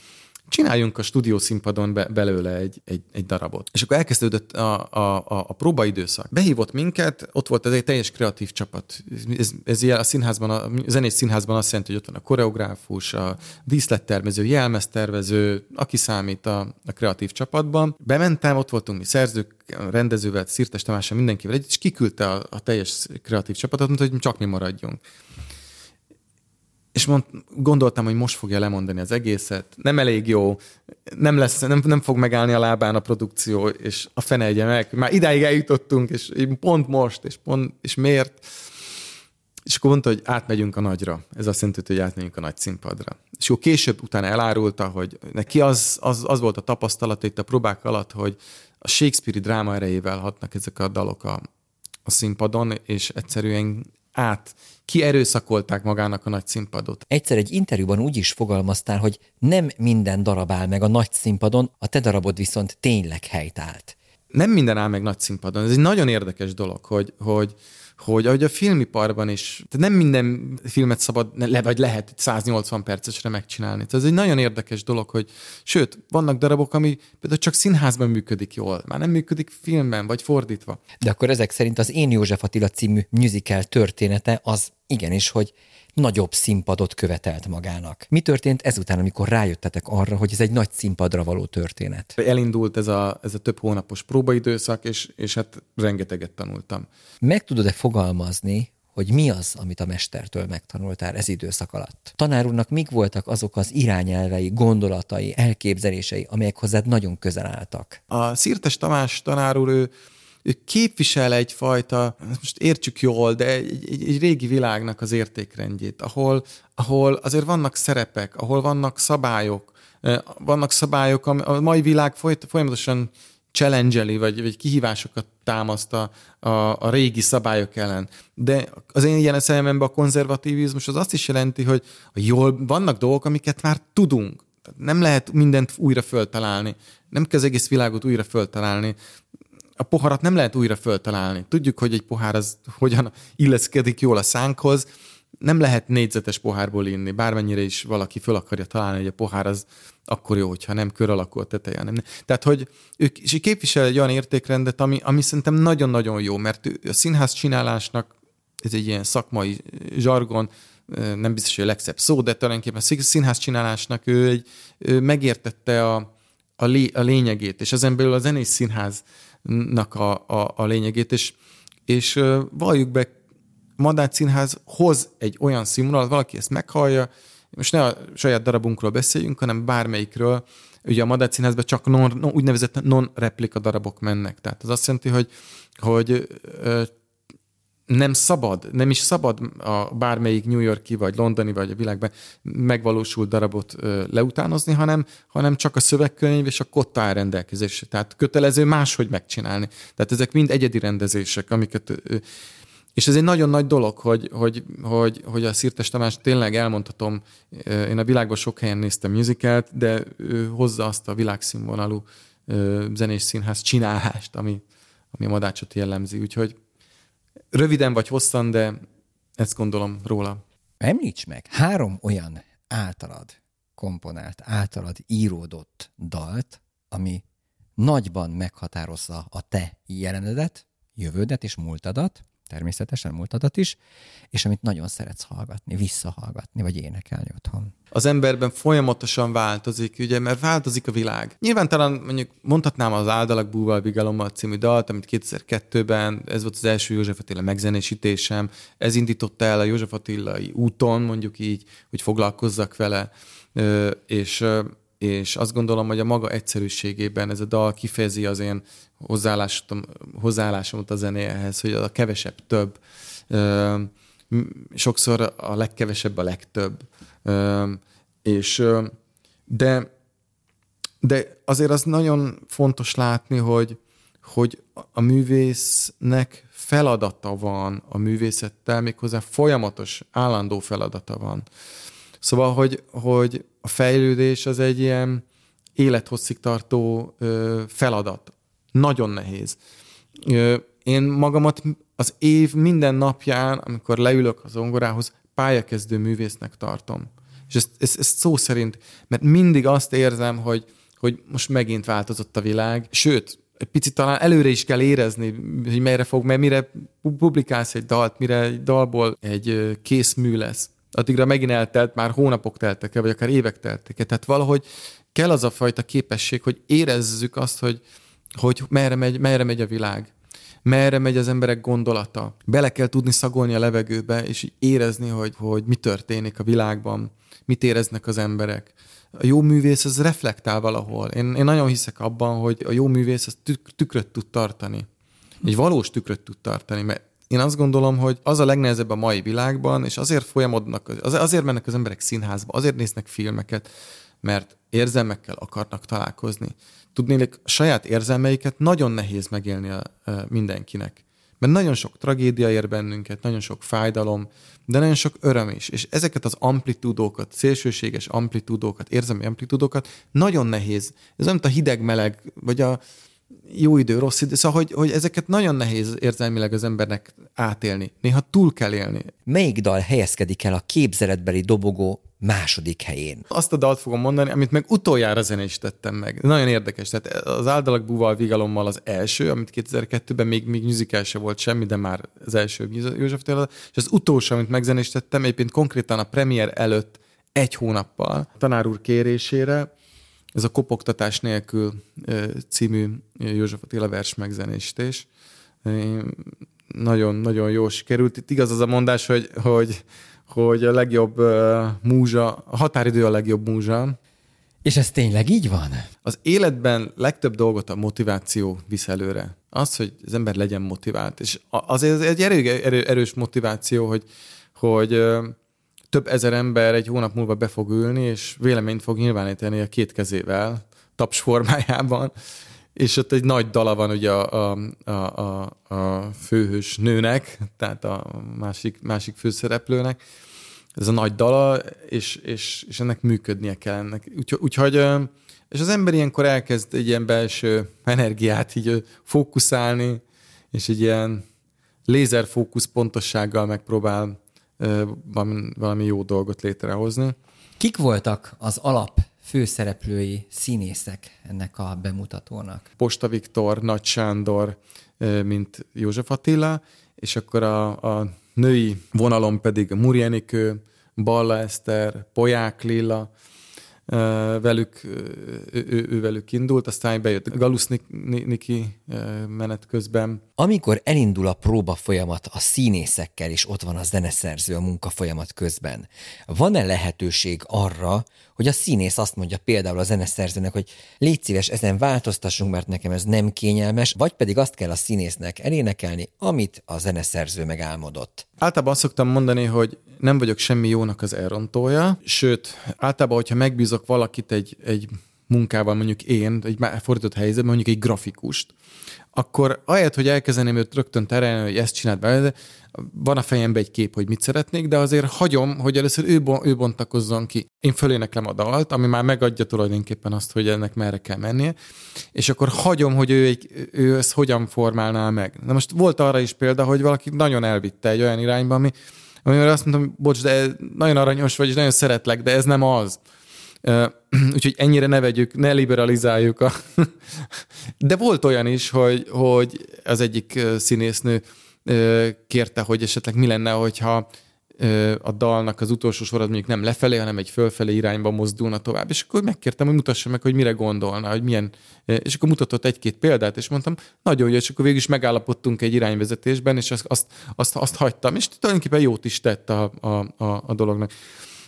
[SPEAKER 3] csináljunk a stúdiószínpadon be, belőle egy, egy, egy darabot. És akkor elkezdődött a, a, a, a próbaidőszak. Behívott minket, ott volt ez egy teljes kreatív csapat. Ez, ez ilyen a színházban, a zenés színházban azt jelenti, hogy ott van a koreográfus, a díszlettervező, jelmeztervező, aki számít a, a kreatív csapatban. Bementem, ott voltunk mi szerzők, rendezővel, Szirtes Tamással, mindenkivel együtt, és kiküldte a, a teljes kreatív csapatot, mondta, hogy csak mi maradjunk és mond, gondoltam, hogy most fogja lemondani az egészet, nem elég jó, nem, lesz, nem, nem fog megállni a lábán a produkció, és a fene egye meg. Már idáig eljutottunk, és pont most, és, pont, és miért? És akkor mondta, hogy átmegyünk a nagyra. Ez azt jelenti, hogy átmegyünk a nagy színpadra. És akkor később utána elárulta, hogy neki az, az, az volt a tapasztalat itt a próbák alatt, hogy a Shakespeare-i dráma erejével hatnak ezek a dalok a, a színpadon, és egyszerűen át kierőszakolták magának a nagy színpadot.
[SPEAKER 2] Egyszer egy interjúban úgy is fogalmaztál, hogy nem minden darab áll meg a nagy színpadon, a te darabod viszont tényleg helyt állt.
[SPEAKER 3] Nem minden áll meg nagy színpadon. Ez egy nagyon érdekes dolog, hogy, hogy, hogy ahogy a filmiparban is, tehát nem minden filmet szabad, le, vagy lehet 180 percesre megcsinálni. Tehát ez egy nagyon érdekes dolog, hogy sőt, vannak darabok, ami például csak színházban működik jól, már nem működik filmben, vagy fordítva.
[SPEAKER 2] De akkor ezek szerint az Én József Attila című musical története az igenis, hogy nagyobb színpadot követelt magának. Mi történt ezután, amikor rájöttetek arra, hogy ez egy nagy színpadra való történet?
[SPEAKER 3] Elindult ez a, ez a több hónapos próbaidőszak, és, és hát rengeteget tanultam.
[SPEAKER 2] Meg tudod-e fogalmazni, hogy mi az, amit a mestertől megtanultál ez időszak alatt. Tanár úrnak mik voltak azok az irányelvei, gondolatai, elképzelései, amelyek hozzád nagyon közel álltak?
[SPEAKER 3] A Szirtes Tamás tanár úr, ő, ő képvisel egyfajta, most értsük jól, de egy, egy, egy régi világnak az értékrendjét, ahol, ahol azért vannak szerepek, ahol vannak szabályok, vannak szabályok, a mai világ folyamatosan challenge vagy, vagy kihívásokat támaszt a, a, a régi szabályok ellen. De az én ilyen szememben a konzervativizmus az azt is jelenti, hogy jól vannak dolgok, amiket már tudunk. Nem lehet mindent újra föltalálni. Nem kell az egész világot újra föltalálni. A poharat nem lehet újra föltalálni. Tudjuk, hogy egy pohár az hogyan illeszkedik jól a szánkhoz, nem lehet négyzetes pohárból inni, bármennyire is valaki föl akarja találni, hogy a pohár az akkor jó, hogyha nem kör alakú a teteje. Nem. Tehát, hogy ők és képvisel egy olyan értékrendet, ami, ami szerintem nagyon-nagyon jó, mert a színház csinálásnak ez egy ilyen szakmai zsargon, nem biztos, hogy a legszebb szó, de tulajdonképpen a színház csinálásnak ő, egy, ő megértette a, a, lé, a lényegét, és ezen belül a zenész színháznak a, a, a lényegét, és, és valljuk be, Madács Színház hoz egy olyan színvonalat, valaki ezt meghallja, most ne a saját darabunkról beszéljünk, hanem bármelyikről, ugye a Madács Színházban csak non, úgynevezett non-replika darabok mennek. Tehát az azt jelenti, hogy, hogy nem szabad, nem is szabad a bármelyik New Yorki, vagy londoni, vagy a világban megvalósult darabot leutánozni, hanem, hanem csak a szövegkönyv és a kotta áll rendelkezésre. Tehát kötelező máshogy megcsinálni. Tehát ezek mind egyedi rendezések, amiket és ez egy nagyon nagy dolog, hogy, hogy, hogy, hogy a Szirtes Tamás tényleg elmondhatom, én a világban sok helyen néztem musicalt, de ő hozza azt a világszínvonalú zenés színház csinálást, ami, ami a madácsot jellemzi. Úgyhogy röviden vagy hosszan, de ezt gondolom róla.
[SPEAKER 2] Említs meg három olyan általad komponált, általad íródott dalt, ami nagyban meghatározza a te jelenedet, jövődet és múltadat, természetesen múltadat is, és amit nagyon szeretsz hallgatni, visszahallgatni, vagy énekelni otthon.
[SPEAKER 3] Az emberben folyamatosan változik, ugye, mert változik a világ. Nyilván talán mondjuk mondhatnám az Áldalak búval Bigalommal című dalt, amit 2002-ben, ez volt az első József Attila megzenésítésem, ez indította el a József Attilai úton, mondjuk így, hogy foglalkozzak vele, és és azt gondolom, hogy a maga egyszerűségében ez a dal kifejezi az én hozzáállásomat a zenéhez, hogy a kevesebb több. Sokszor a legkevesebb a legtöbb. És de, de azért az nagyon fontos látni, hogy, hogy a művésznek feladata van a művészettel, méghozzá folyamatos, állandó feladata van. Szóval, hogy, hogy a fejlődés az egy ilyen élethosszig tartó feladat. Nagyon nehéz. Én magamat az év minden napján, amikor leülök az ongorához, pályakezdő művésznek tartom. És ezt, ezt, ezt szó szerint, mert mindig azt érzem, hogy, hogy most megint változott a világ, sőt, egy picit talán előre is kell érezni, hogy merre fog, mert mire publikálsz egy dalt, mire egy dalból egy kész mű lesz, addigra megint eltelt, már hónapok teltek el, vagy akár évek teltek el. Tehát valahogy kell az a fajta képesség, hogy érezzük azt, hogy, hogy merre, megy, merre megy a világ, merre megy az emberek gondolata. Bele kell tudni szagolni a levegőbe, és érezni, hogy, hogy mi történik a világban, mit éreznek az emberek. A jó művész az reflektál valahol. Én, én nagyon hiszek abban, hogy a jó művész az tük, tükröt tud tartani. Egy valós tükröt tud tartani, mert én azt gondolom, hogy az a legnehezebb a mai világban, és azért folyamodnak, azért mennek az emberek színházba, azért néznek filmeket, mert érzelmekkel akarnak találkozni. Tudnélik, saját érzelmeiket nagyon nehéz megélni a, a mindenkinek. Mert nagyon sok tragédia ér bennünket, nagyon sok fájdalom, de nagyon sok öröm is. És ezeket az amplitúdókat, szélsőséges amplitúdókat, érzelmi amplitúdókat nagyon nehéz. Ez nem a hideg-meleg, vagy a, jó idő, rossz idő, szóval hogy, hogy ezeket nagyon nehéz érzelmileg az embernek átélni. Néha túl kell élni.
[SPEAKER 2] Melyik dal helyezkedik el a képzeletbeli dobogó második helyén?
[SPEAKER 3] Azt a dalt fogom mondani, amit meg utoljára zenésítettem meg. Nagyon érdekes. Tehát az Áldalak búval Vigalommal az első, amit 2002-ben még, még musical se volt semmi, de már az első József Téla, és az utolsó, amit megzenésítettem, egyébként konkrétan a premier előtt egy hónappal tanár úr kérésére, ez a Kopogtatás nélkül című József Attila vers megzenésítés. nagyon-nagyon jó sikerült. Itt igaz az a mondás, hogy, hogy, hogy a legjobb múzsa, a határidő a legjobb múzsa.
[SPEAKER 2] És ez tényleg így van?
[SPEAKER 3] Az életben legtöbb dolgot a motiváció visz előre. Az, hogy az ember legyen motivált. És azért ez egy erő, erő, erős motiváció, hogy, hogy több ezer ember egy hónap múlva be fog ülni, és véleményt fog nyilvánítani a két kezével, taps formájában, és ott egy nagy dala van ugye a, a, a, a főhős nőnek, tehát a másik, másik főszereplőnek, ez a nagy dala, és, és, és ennek működnie kell ennek. Úgy, úgyhogy, és az ember ilyenkor elkezd egy ilyen belső energiát így fókuszálni, és egy ilyen lézerfókusz pontossággal megpróbál valami jó dolgot létrehozni.
[SPEAKER 2] Kik voltak az alap főszereplői színészek ennek a bemutatónak?
[SPEAKER 3] Posta Viktor, Nagy Sándor, mint József Attila, és akkor a, a női vonalon pedig Muri Enikő, Balla Eszter, Poják Lilla, velük, ő, ő, ő velük indult, aztán bejött Galusz Niki menet közben.
[SPEAKER 2] Amikor elindul a próba folyamat a színészekkel, és ott van a zeneszerző a munka folyamat közben, van-e lehetőség arra, hogy a színész azt mondja például a zeneszerzőnek, hogy légy szíves, ezen változtassunk, mert nekem ez nem kényelmes, vagy pedig azt kell a színésznek elénekelni, amit a zeneszerző megálmodott.
[SPEAKER 3] Általában azt szoktam mondani, hogy nem vagyok semmi jónak az elrontója, sőt, általában, hogyha megbízok valakit egy, egy munkával, mondjuk én, egy fordított helyzetben, mondjuk egy grafikust, akkor ahelyett, hogy elkezdeném őt rögtön terelni, hogy ezt csináld be, van a fejemben egy kép, hogy mit szeretnék, de azért hagyom, hogy először ő, ő bontakozzon ki. Én föléneklem a dalt, ami már megadja tulajdonképpen azt, hogy ennek merre kell mennie, és akkor hagyom, hogy ő, egy, ő ezt hogyan formálná meg. Na most volt arra is példa, hogy valaki nagyon elvitte egy olyan irányba, ami, amivel azt mondtam, bocs, de nagyon aranyos vagy, és nagyon szeretlek, de ez nem az. Úgyhogy ennyire ne vegyük, ne liberalizáljuk. A De volt olyan is, hogy, hogy az egyik színésznő kérte, hogy esetleg mi lenne, hogyha a dalnak az utolsó sorad mondjuk nem lefelé, hanem egy fölfelé irányba mozdulna tovább. És akkor megkértem, hogy mutassa meg, hogy mire gondolna, hogy milyen. És akkor mutatott egy-két példát, és mondtam, nagyon jó, és akkor végül is megállapodtunk egy irányvezetésben, és azt, azt, azt, azt hagytam, és tulajdonképpen jót is tett a, a, a, a dolognak.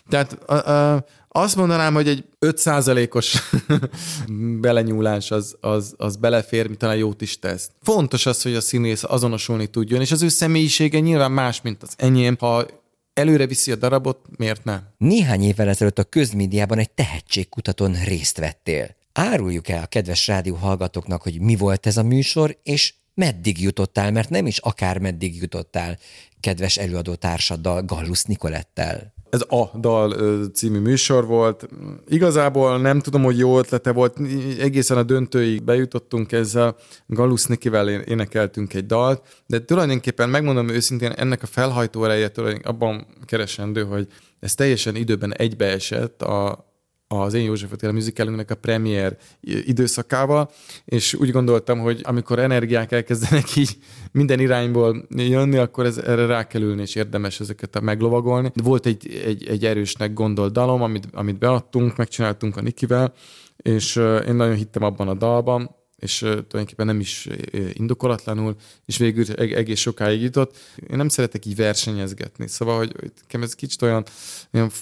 [SPEAKER 3] Tehát a, a, azt mondanám, hogy egy 5%-os belenyúlás az, az, az belefér, mi talán jót is tesz. Fontos az, hogy a színész azonosulni tudjon, és az ő személyisége nyilván más, mint az enyém. Ha előre viszi a darabot, miért nem?
[SPEAKER 2] Néhány évvel ezelőtt a közmédiában egy tehetségkutatón részt vettél. Áruljuk el a kedves rádió hallgatóknak, hogy mi volt ez a műsor, és meddig jutottál, mert nem is akár meddig jutottál kedves előadó társaddal, Gallus Nikolettel
[SPEAKER 3] ez a dal című műsor volt. Igazából nem tudom, hogy jó ötlete volt, egészen a döntőig bejutottunk ezzel, Galusz Nikivel énekeltünk egy dalt, de tulajdonképpen megmondom őszintén, ennek a felhajtó ereje abban keresendő, hogy ez teljesen időben egybeesett a, az Én József Attila musicalünknek a premier időszakával, és úgy gondoltam, hogy amikor energiák elkezdenek így minden irányból jönni, akkor ez, erre rá kell ülni, és érdemes ezeket meglovagolni. Volt egy, egy, egy erősnek gondolt dalom, amit, amit beadtunk, megcsináltunk a Nikivel, és én nagyon hittem abban a dalban, és tulajdonképpen nem is indokolatlanul, és végül egész sokáig jutott. Én nem szeretek így versenyezgetni, szóval, hogy ez kicsit olyan,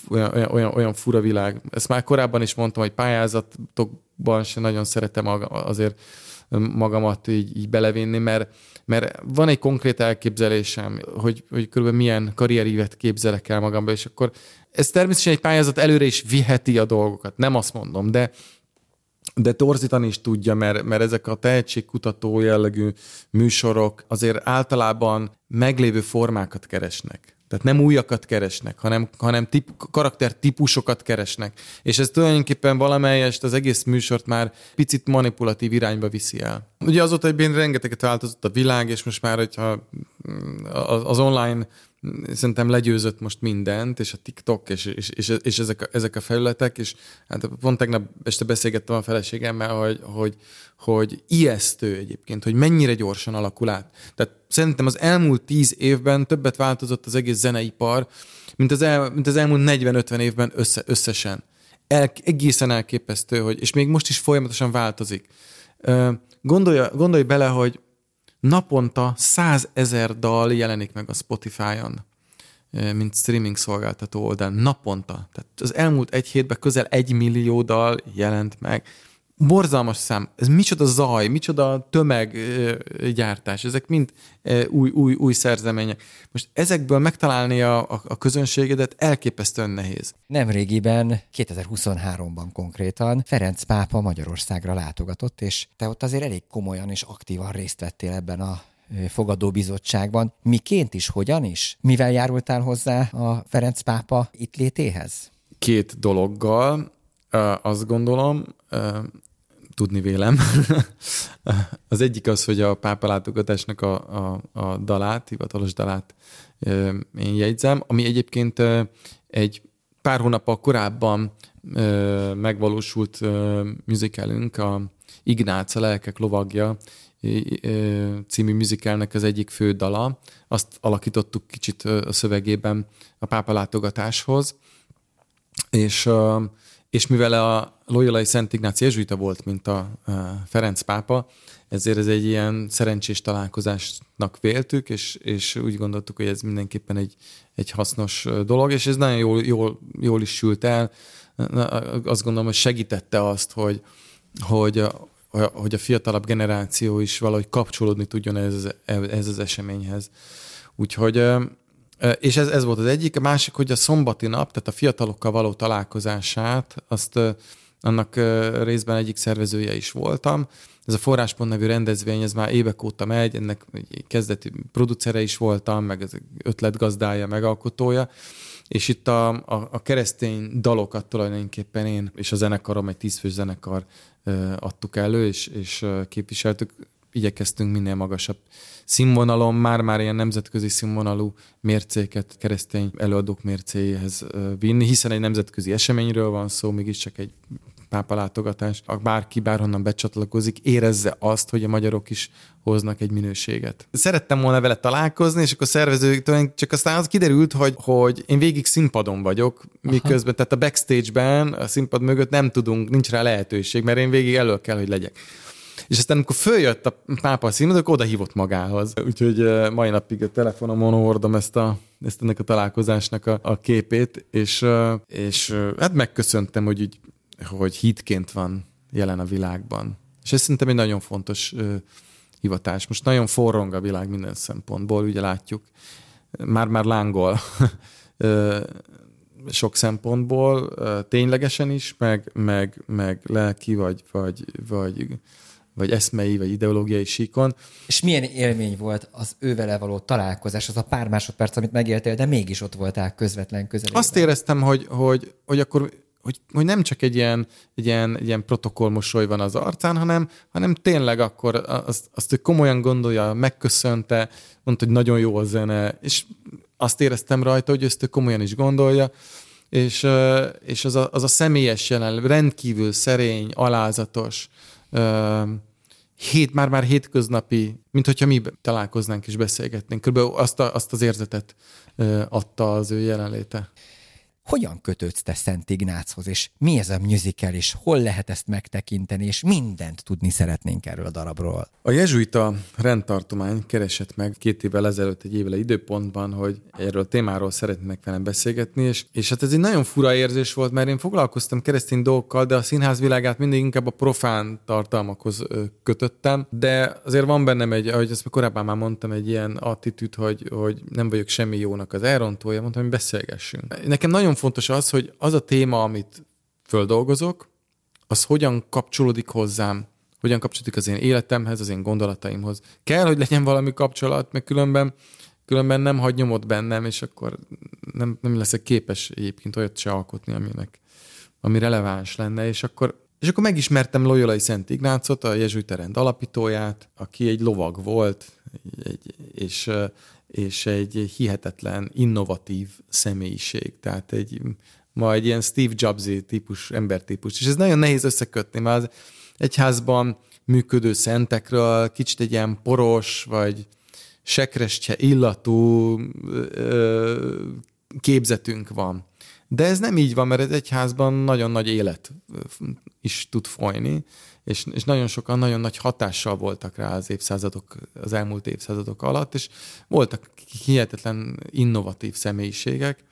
[SPEAKER 3] olyan, olyan, olyan fura világ. Ezt már korábban is mondtam, hogy pályázatokban sem nagyon szeretem azért magamat így, így belevinni, mert, mert van egy konkrét elképzelésem, hogy, hogy körülbelül milyen karrierívet képzelek el magamba, és akkor ez természetesen egy pályázat előre is viheti a dolgokat, nem azt mondom, de de torzítani is tudja, mert, mert ezek a tehetségkutató jellegű műsorok azért általában meglévő formákat keresnek. Tehát nem újakat keresnek, hanem, hanem tip, karaktertípusokat keresnek. És ez tulajdonképpen valamelyest az egész műsort már picit manipulatív irányba viszi el. Ugye azóta egyben rengeteget változott a világ, és most már, hogyha az online szerintem legyőzött most mindent, és a TikTok, és, és, és, és ezek, a, ezek a felületek, és hát pont tegnap este beszélgettem a feleségemmel, hogy, hogy, hogy ijesztő egyébként, hogy mennyire gyorsan alakul át. Tehát szerintem az elmúlt tíz évben többet változott az egész zeneipar, mint az, el, mint az elmúlt 40-50 évben össze, összesen. El, egészen elképesztő, hogy, és még most is folyamatosan változik. Gondolja, gondolj bele, hogy naponta százezer dal jelenik meg a Spotify-on mint streaming szolgáltató oldalán naponta. Tehát az elmúlt egy hétben közel egy millió dal jelent meg borzalmas szám. Ez micsoda zaj, micsoda tömeggyártás. Ezek mind új, új, új szerzemények. Most ezekből megtalálni a, a, a közönségedet elképesztően nehéz.
[SPEAKER 2] Nemrégiben, 2023-ban konkrétan Ferenc pápa Magyarországra látogatott, és te ott azért elég komolyan és aktívan részt vettél ebben a fogadóbizottságban. Miként is, hogyan is? Mivel járultál hozzá a Ferenc pápa itt létéhez?
[SPEAKER 3] Két dologgal, azt gondolom tudni vélem. az egyik az, hogy a pápa látogatásnak a, a, a dalát, hivatalos dalát én jegyzem, ami egyébként egy pár hónappal korábban megvalósult musicalünk, a Ignác, a lelkek lovagja című musicalnek az egyik fő dala. Azt alakítottuk kicsit a szövegében a pápa látogatáshoz, és és mivel a Loyolai Szent Ignác jezsuita volt, mint a Ferenc pápa, ezért ez egy ilyen szerencsés találkozásnak véltük, és, és úgy gondoltuk, hogy ez mindenképpen egy, egy hasznos dolog, és ez nagyon jól, jól, jól is sült el. Azt gondolom, hogy segítette azt, hogy, hogy, a, hogy a fiatalabb generáció is valahogy kapcsolódni tudjon ez, ez az eseményhez. Úgyhogy és ez, ez volt az egyik. A másik, hogy a szombati nap, tehát a fiatalokkal való találkozását, azt annak részben egyik szervezője is voltam. Ez a Forráspont nevű rendezvény, ez már évek óta megy, ennek kezdeti producere is voltam, meg ez ötletgazdája, megalkotója. És itt a, a, a keresztény dalokat tulajdonképpen én és a zenekarom, egy tízfős zenekar adtuk elő, és, és képviseltük igyekeztünk minél magasabb színvonalon, már-már ilyen nemzetközi színvonalú mércéket keresztény előadók mércéhez vinni, hiszen egy nemzetközi eseményről van szó, mégiscsak egy pápa látogatás, bárki bárhonnan becsatlakozik, érezze azt, hogy a magyarok is hoznak egy minőséget. Szerettem volna vele találkozni, és akkor szervezőktől csak aztán az kiderült, hogy, hogy én végig színpadon vagyok, miközben, Aha. tehát a backstage-ben, a színpad mögött nem tudunk, nincs rá lehetőség, mert én végig elő kell, hogy legyek. És aztán, amikor följött a pápa a színpadra, akkor oda hívott magához. Úgyhogy mai napig a telefonomon hordom ezt a ezt ennek a találkozásnak a, a képét, és, és hát megköszöntem, hogy, így, hogy hitként van jelen a világban. És ez szerintem egy nagyon fontos uh, hivatás. Most nagyon forrong a világ minden szempontból, ugye látjuk, már-már lángol sok szempontból, ténylegesen is, meg, meg, meg lelki, vagy, vagy, vagy vagy eszmei, vagy ideológiai síkon.
[SPEAKER 2] És milyen élmény volt az ővele való találkozás, az a pár másodperc, amit megéltél, de mégis ott voltál közvetlen közelében.
[SPEAKER 3] Azt éreztem, hogy, hogy, hogy akkor hogy, hogy nem csak egy ilyen, egy ilyen, egy ilyen protokollmosoly van az arcán, hanem, hanem tényleg akkor azt, azt ő komolyan gondolja, megköszönte, mondta, hogy nagyon jó a zene, és azt éreztem rajta, hogy ezt ő komolyan is gondolja, és, és az, a, az a személyes jelen, rendkívül szerény, alázatos, hét, már-már hétköznapi, mint hogyha mi találkoznánk és beszélgetnénk. Körülbelül azt, a, azt az érzetet adta az ő jelenléte.
[SPEAKER 2] Hogyan kötődsz te Szent Ignáchoz, és mi ez a musical, és hol lehet ezt megtekinteni, és mindent tudni szeretnénk erről a darabról?
[SPEAKER 3] A jezsuita rendtartomány keresett meg két évvel ezelőtt egy évvel időpontban, hogy erről a témáról szeretnének velem beszélgetni, és, és hát ez egy nagyon fura érzés volt, mert én foglalkoztam keresztény dolgokkal, de a színház világát mindig inkább a profán tartalmakhoz kötöttem, de azért van bennem egy, ahogy azt korábban már mondtam, egy ilyen attitűd, hogy, hogy nem vagyok semmi jónak az elrontója, mondtam, hogy beszélgessünk. Nekem nagyon fontos az, hogy az a téma, amit földolgozok, az hogyan kapcsolódik hozzám, hogyan kapcsolódik az én életemhez, az én gondolataimhoz. Kell, hogy legyen valami kapcsolat, mert különben, különben nem hagy nyomot bennem, és akkor nem, nem leszek képes egyébként olyat se alkotni, aminek, ami releváns lenne, és akkor és akkor megismertem Loyolai Szent Ignácot, a jezsuita rend alapítóját, aki egy lovag volt, egy, és és egy hihetetlen, innovatív személyiség. Tehát egy, ma egy ilyen Steve jobs típus, embertípus. És ez nagyon nehéz összekötni, mert az egyházban működő szentekről kicsit egy ilyen poros, vagy sekrestje illatú ö, képzetünk van. De ez nem így van, mert egy egyházban nagyon nagy élet is tud folyni, és, és nagyon sokan nagyon nagy hatással voltak rá az évszázadok, az elmúlt évszázadok alatt, és voltak hihetetlen innovatív személyiségek.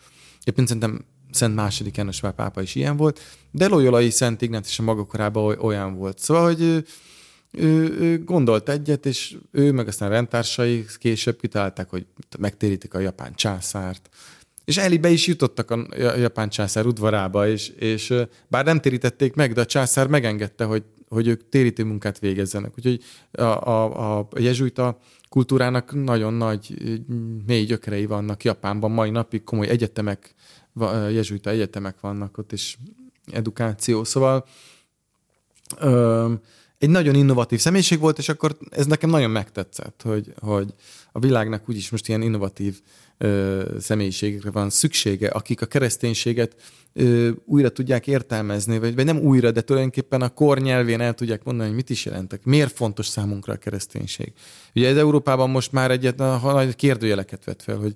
[SPEAKER 3] Éppen szerintem Szent második János már pápa is ilyen volt, de Loyolai Szent Ignác is a maga korában olyan volt. Szóval, hogy ő, ő, ő gondolt egyet, és ő meg aztán rendtársai később kitalálták, hogy megtérítik a japán császárt, és elibe is jutottak a japán császár udvarába, és, és bár nem térítették meg, de a császár megengedte, hogy, hogy ők térítő munkát végezzenek. Úgyhogy a, a, a jezsuita kultúrának nagyon nagy, mély gyökerei vannak Japánban mai napig, komoly egyetemek, jezsuita egyetemek vannak ott, és edukáció. Szóval ö, egy nagyon innovatív személyiség volt, és akkor ez nekem nagyon megtetszett, hogy, hogy a világnak úgyis most ilyen innovatív ö, személyiségekre van szüksége, akik a kereszténységet ö, újra tudják értelmezni, vagy, vagy nem újra, de tulajdonképpen a kor nyelvén el tudják mondani, hogy mit is jelentek. Miért fontos számunkra a kereszténység? Ugye ez Európában most már egyet nagy kérdőjeleket vet fel, hogy,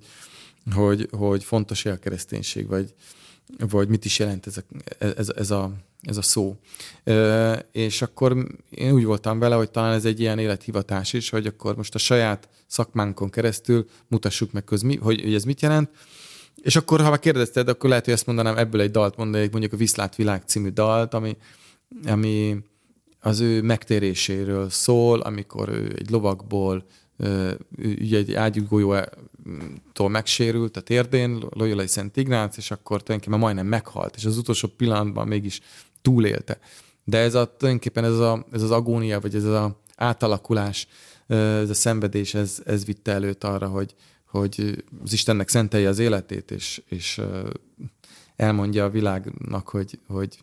[SPEAKER 3] hogy, hogy fontos-e a kereszténység, vagy, vagy mit is jelent ez a, ez, ez a, ez a szó. És akkor én úgy voltam vele, hogy talán ez egy ilyen élethivatás is, hogy akkor most a saját szakmánkon keresztül mutassuk meg, hogy, hogy ez mit jelent. És akkor, ha már kérdezted, akkor lehet, hogy ezt mondanám, ebből egy dalt mondanék, mondjuk a Viszlát Világ című dalt, ami, ami az ő megtéréséről szól, amikor ő egy lovakból ugye egy ágyúgolyótól megsérült a térdén, Loyola Szent Ignác, és akkor tulajdonképpen majdnem meghalt, és az utolsó pillanatban mégis túlélte. De ez a, tulajdonképpen ez, a, ez az agónia, vagy ez az átalakulás, ez a szenvedés, ez, ez vitte előtt arra, hogy, hogy az Istennek szentelje az életét, és, és elmondja a világnak, hogy, hogy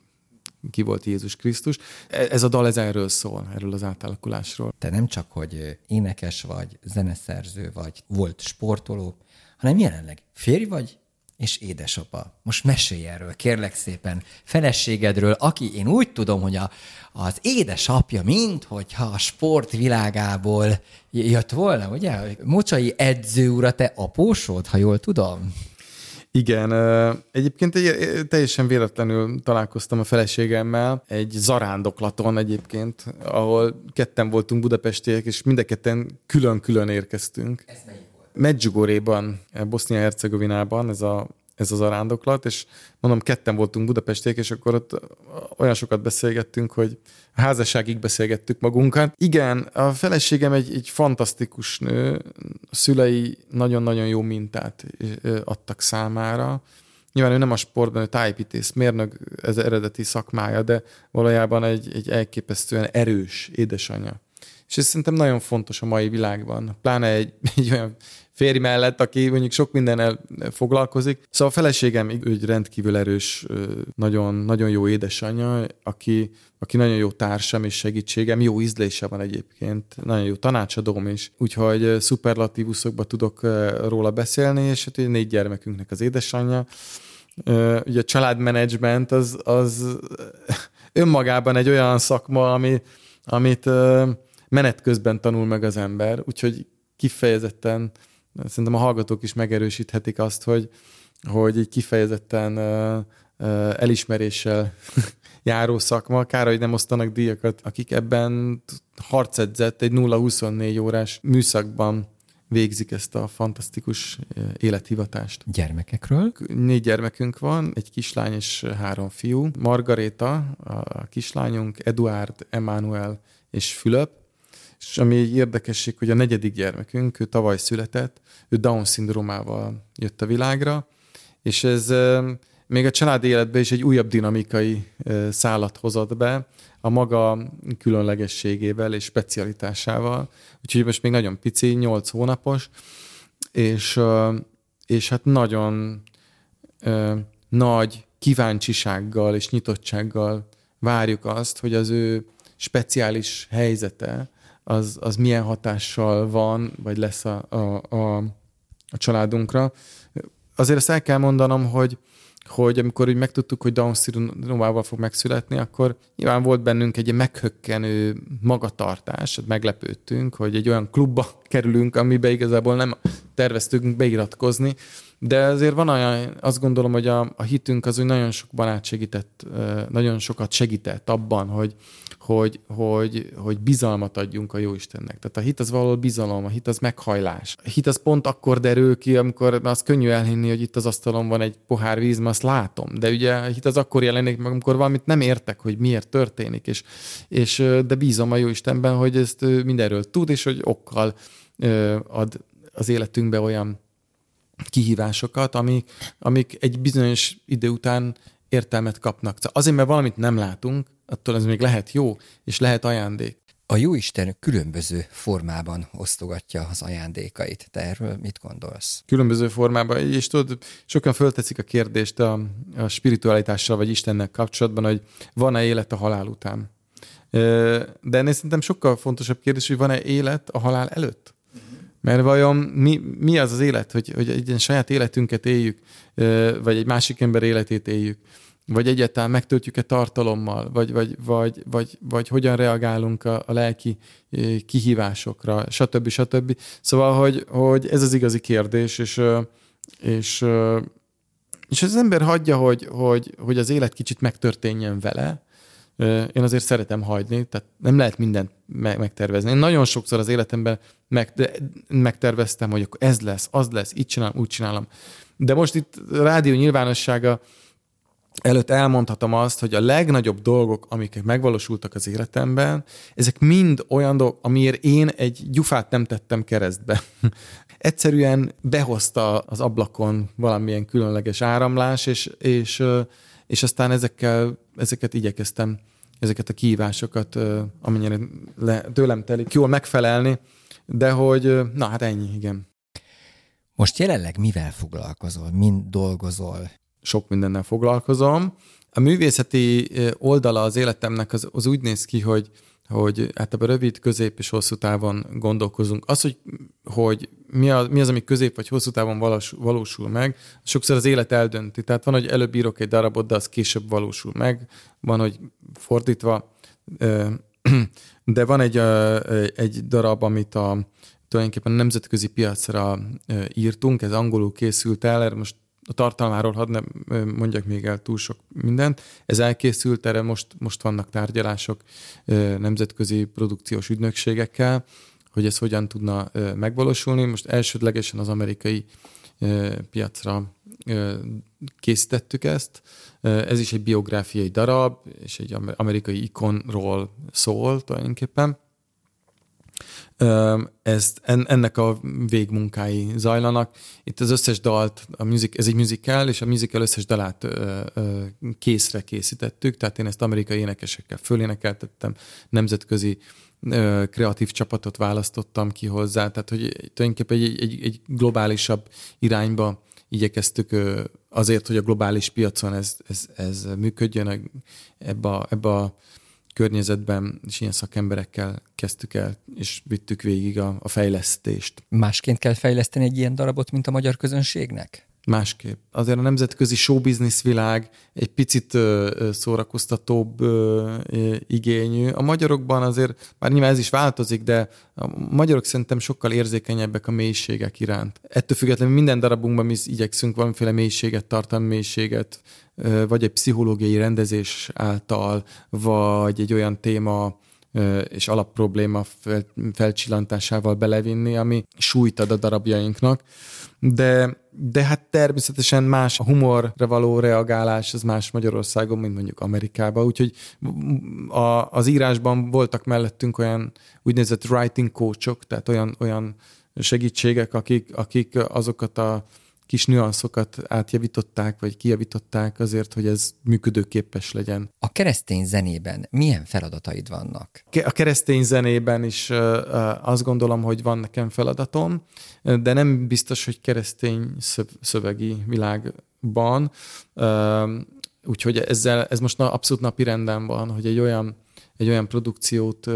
[SPEAKER 3] ki volt Jézus Krisztus. E, ez a dal ez erről szól, erről az átalakulásról.
[SPEAKER 2] Te nem csak, hogy énekes vagy, zeneszerző vagy, volt sportoló, hanem jelenleg férj vagy, és édesapa. Most mesélj erről, kérlek szépen, feleségedről, aki én úgy tudom, hogy a, az édesapja, mint hogyha a sport világából jött volna, ugye? Mocsai edző ura, te apósod, ha jól tudom?
[SPEAKER 3] Igen, egyébként egy, teljesen véletlenül találkoztam a feleségemmel egy zarándoklaton egyébként, ahol ketten voltunk budapestiek, és mind ketten külön-külön érkeztünk. Ez melyik? Medjugorjéban, Bosznia-Hercegovinában, ez a ez az arándoklat, és mondom, ketten voltunk Budapestiek, és akkor ott olyan sokat beszélgettünk, hogy házasságig beszélgettük magunkat. Igen, a feleségem egy, egy fantasztikus nő, a szülei nagyon-nagyon jó mintát adtak számára. Nyilván ő nem a sportban, ő tájépítész, mérnök, ez eredeti szakmája, de valójában egy, egy elképesztően erős édesanyja. És ez szerintem nagyon fontos a mai világban. Pláne egy, egy olyan férj mellett, aki mondjuk sok mindennel foglalkozik. Szóval a feleségem egy rendkívül erős, nagyon, nagyon jó édesanyja, aki, aki nagyon jó társam és segítségem, jó ízlése van egyébként, nagyon jó tanácsadóm is, úgyhogy szuperlatívuszokba tudok róla beszélni, és hát négy gyermekünknek az édesanyja. Ugye a családmenedzsment az, az önmagában egy olyan szakma, ami, amit menet közben tanul meg az ember, úgyhogy kifejezetten szerintem a hallgatók is megerősíthetik azt, hogy, hogy egy kifejezetten elismeréssel járó szakma. Kár, hogy nem osztanak díjakat, akik ebben harcedzett egy 0-24 órás műszakban végzik ezt a fantasztikus élethivatást.
[SPEAKER 2] Gyermekekről?
[SPEAKER 3] Négy gyermekünk van, egy kislány és három fiú. Margaréta, a kislányunk, Eduard, Emmanuel és Fülöp, és ami egy érdekesség, hogy a negyedik gyermekünk, ő tavaly született, ő Down-szindrómával jött a világra, és ez még a család életbe is egy újabb dinamikai szállat hozott be, a maga különlegességével és specialitásával. Úgyhogy most még nagyon pici, 8 hónapos, és, és hát nagyon nagy kíváncsisággal és nyitottsággal várjuk azt, hogy az ő speciális helyzete az, az milyen hatással van, vagy lesz a, a, a, a családunkra. Azért ezt el kell mondanom, hogy, hogy amikor úgy megtudtuk, hogy Down szindrómával fog megszületni, akkor nyilván volt bennünk egy meghökkenő magatartás, meglepődtünk, hogy egy olyan klubba kerülünk, amiben igazából nem terveztünk beiratkozni, de azért van olyan, azt gondolom, hogy a, a hitünk az úgy nagyon sok barát segített, nagyon sokat segített abban, hogy, hogy, hogy, hogy bizalmat adjunk a Jóistennek. Tehát a hit az valahol bizalom, a hit az meghajlás. A hit az pont akkor derül ki, amikor az könnyű elhinni, hogy itt az asztalon van egy pohár víz, mert azt látom. De ugye a hit az akkor jelenik meg, amikor valamit nem értek, hogy miért történik, és, és de bízom a Jóistenben, hogy ezt mindenről tud, és hogy okkal ad az életünkbe olyan kihívásokat, amik, amik egy bizonyos idő után értelmet kapnak. Szóval azért, mert valamit nem látunk, attól ez még lehet jó, és lehet ajándék.
[SPEAKER 2] A Jóisten különböző formában osztogatja az ajándékait. Te erről mit gondolsz?
[SPEAKER 3] Különböző formában, és tudod, sokan fölteszik a kérdést a, a spiritualitással vagy Istennek kapcsolatban, hogy van-e élet a halál után. De ennél szerintem sokkal fontosabb kérdés, hogy van-e élet a halál előtt? Mert vajon mi, mi az az élet, hogy, hogy egy saját életünket éljük, vagy egy másik ember életét éljük, vagy egyáltalán megtöltjük-e tartalommal, vagy, vagy, vagy, vagy, vagy hogyan reagálunk a, a lelki kihívásokra, stb. stb. Szóval, hogy, hogy ez az igazi kérdés, és, és, és az ember hagyja, hogy, hogy, hogy az élet kicsit megtörténjen vele, én azért szeretem hagyni, tehát nem lehet mindent megtervezni. Én nagyon sokszor az életemben meg, megterveztem, hogy akkor ez lesz, az lesz, így csinálom, úgy csinálom. De most itt a rádió nyilvánossága előtt elmondhatom azt, hogy a legnagyobb dolgok, amik megvalósultak az életemben, ezek mind olyan dolgok, amiért én egy gyufát nem tettem keresztbe. Egyszerűen behozta az ablakon valamilyen különleges áramlás, és, és, és aztán ezekkel, ezeket igyekeztem, ezeket a kihívásokat, amennyire le, tőlem telik, jól megfelelni, de hogy, na hát ennyi, igen.
[SPEAKER 2] Most jelenleg mivel foglalkozol? Mind dolgozol?
[SPEAKER 3] sok mindennel foglalkozom. A művészeti oldala az életemnek az, az úgy néz ki, hogy, hogy hát ebben rövid, közép és hosszú távon gondolkozunk. Az, hogy, hogy mi, az, mi az, ami közép vagy hosszú távon valós, valósul meg, sokszor az élet eldönti. Tehát van, hogy előbb írok egy darabot, de az később valósul meg. Van, hogy fordítva. De van egy, egy darab, amit a tulajdonképpen nemzetközi piacra írtunk, ez angolul készült el, erre most a tartalmáról hadd nem mondjak még el túl sok mindent. Ez elkészült, erre most, most vannak tárgyalások nemzetközi produkciós ügynökségekkel, hogy ez hogyan tudna megvalósulni. Most elsődlegesen az amerikai piacra készítettük ezt. Ez is egy biográfiai darab, és egy amerikai ikonról szól tulajdonképpen. Ezt, ennek a végmunkái zajlanak. Itt az összes dalt, a music, ez egy musical, és a musical összes dalát készre készítettük, tehát én ezt amerikai énekesekkel fölénekeltettem, nemzetközi kreatív csapatot választottam ki hozzá, tehát hogy tulajdonképpen egy, egy, egy globálisabb irányba igyekeztük azért, hogy a globális piacon ez, ez, ez működjön, ebbe a, ebbe a környezetben és ilyen szakemberekkel kezdtük el, és vittük végig a, a fejlesztést.
[SPEAKER 2] Másként kell fejleszteni egy ilyen darabot, mint a magyar közönségnek?
[SPEAKER 3] Másképp. Azért a nemzetközi showbiznisz világ egy picit ö, szórakoztatóbb ö, igényű. A magyarokban azért, bár nyilván ez is változik, de a magyarok szerintem sokkal érzékenyebbek a mélységek iránt. Ettől függetlenül minden darabunkban mi igyekszünk valamiféle mélységet, tartalmi mélységet, vagy egy pszichológiai rendezés által, vagy egy olyan téma, és alapprobléma fel, felcsillantásával belevinni, ami súlyt ad a darabjainknak. De, de hát természetesen más a humorra való reagálás, az más Magyarországon, mint mondjuk Amerikában. Úgyhogy a, az írásban voltak mellettünk olyan úgynevezett writing coachok, tehát olyan, olyan segítségek, akik, akik azokat a kis nüanszokat átjavították, vagy kijavították azért, hogy ez működőképes legyen.
[SPEAKER 2] A keresztény zenében milyen feladataid vannak?
[SPEAKER 3] A keresztény zenében is azt gondolom, hogy van nekem feladatom, de nem biztos, hogy keresztény szövegi világban. Úgyhogy ezzel, ez most abszolút napi renden van, hogy egy olyan, egy olyan produkciót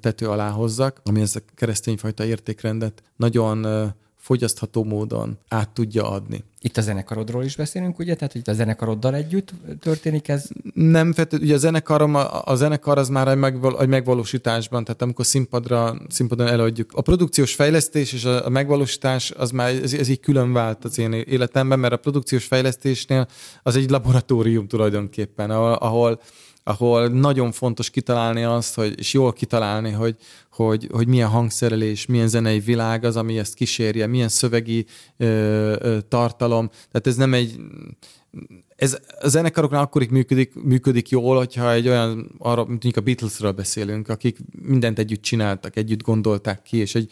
[SPEAKER 3] tető alá hozzak, ami ezt a keresztény fajta értékrendet nagyon fogyasztható módon át tudja adni.
[SPEAKER 2] Itt a zenekarodról is beszélünk, ugye? Tehát, hogy a zenekaroddal együtt történik ez?
[SPEAKER 3] Nem, ugye a zenekarom, a, a zenekar az már egy, megval, egy megvalósításban, tehát amikor színpadra, színpadon előadjuk. A produkciós fejlesztés és a, a megvalósítás az már, ez, ez így külön vált az én életemben, mert a produkciós fejlesztésnél az egy laboratórium tulajdonképpen, ahol, ahol ahol nagyon fontos kitalálni azt, hogy, és jól kitalálni, hogy, hogy, hogy milyen hangszerelés, milyen zenei világ az, ami ezt kísérje, milyen szövegi ö, ö, tartalom. Tehát ez nem egy ez a zenekaroknál akkor működik, működik jól, hogyha egy olyan, arra, mint a Beatlesről beszélünk, akik mindent együtt csináltak, együtt gondolták ki, és egy,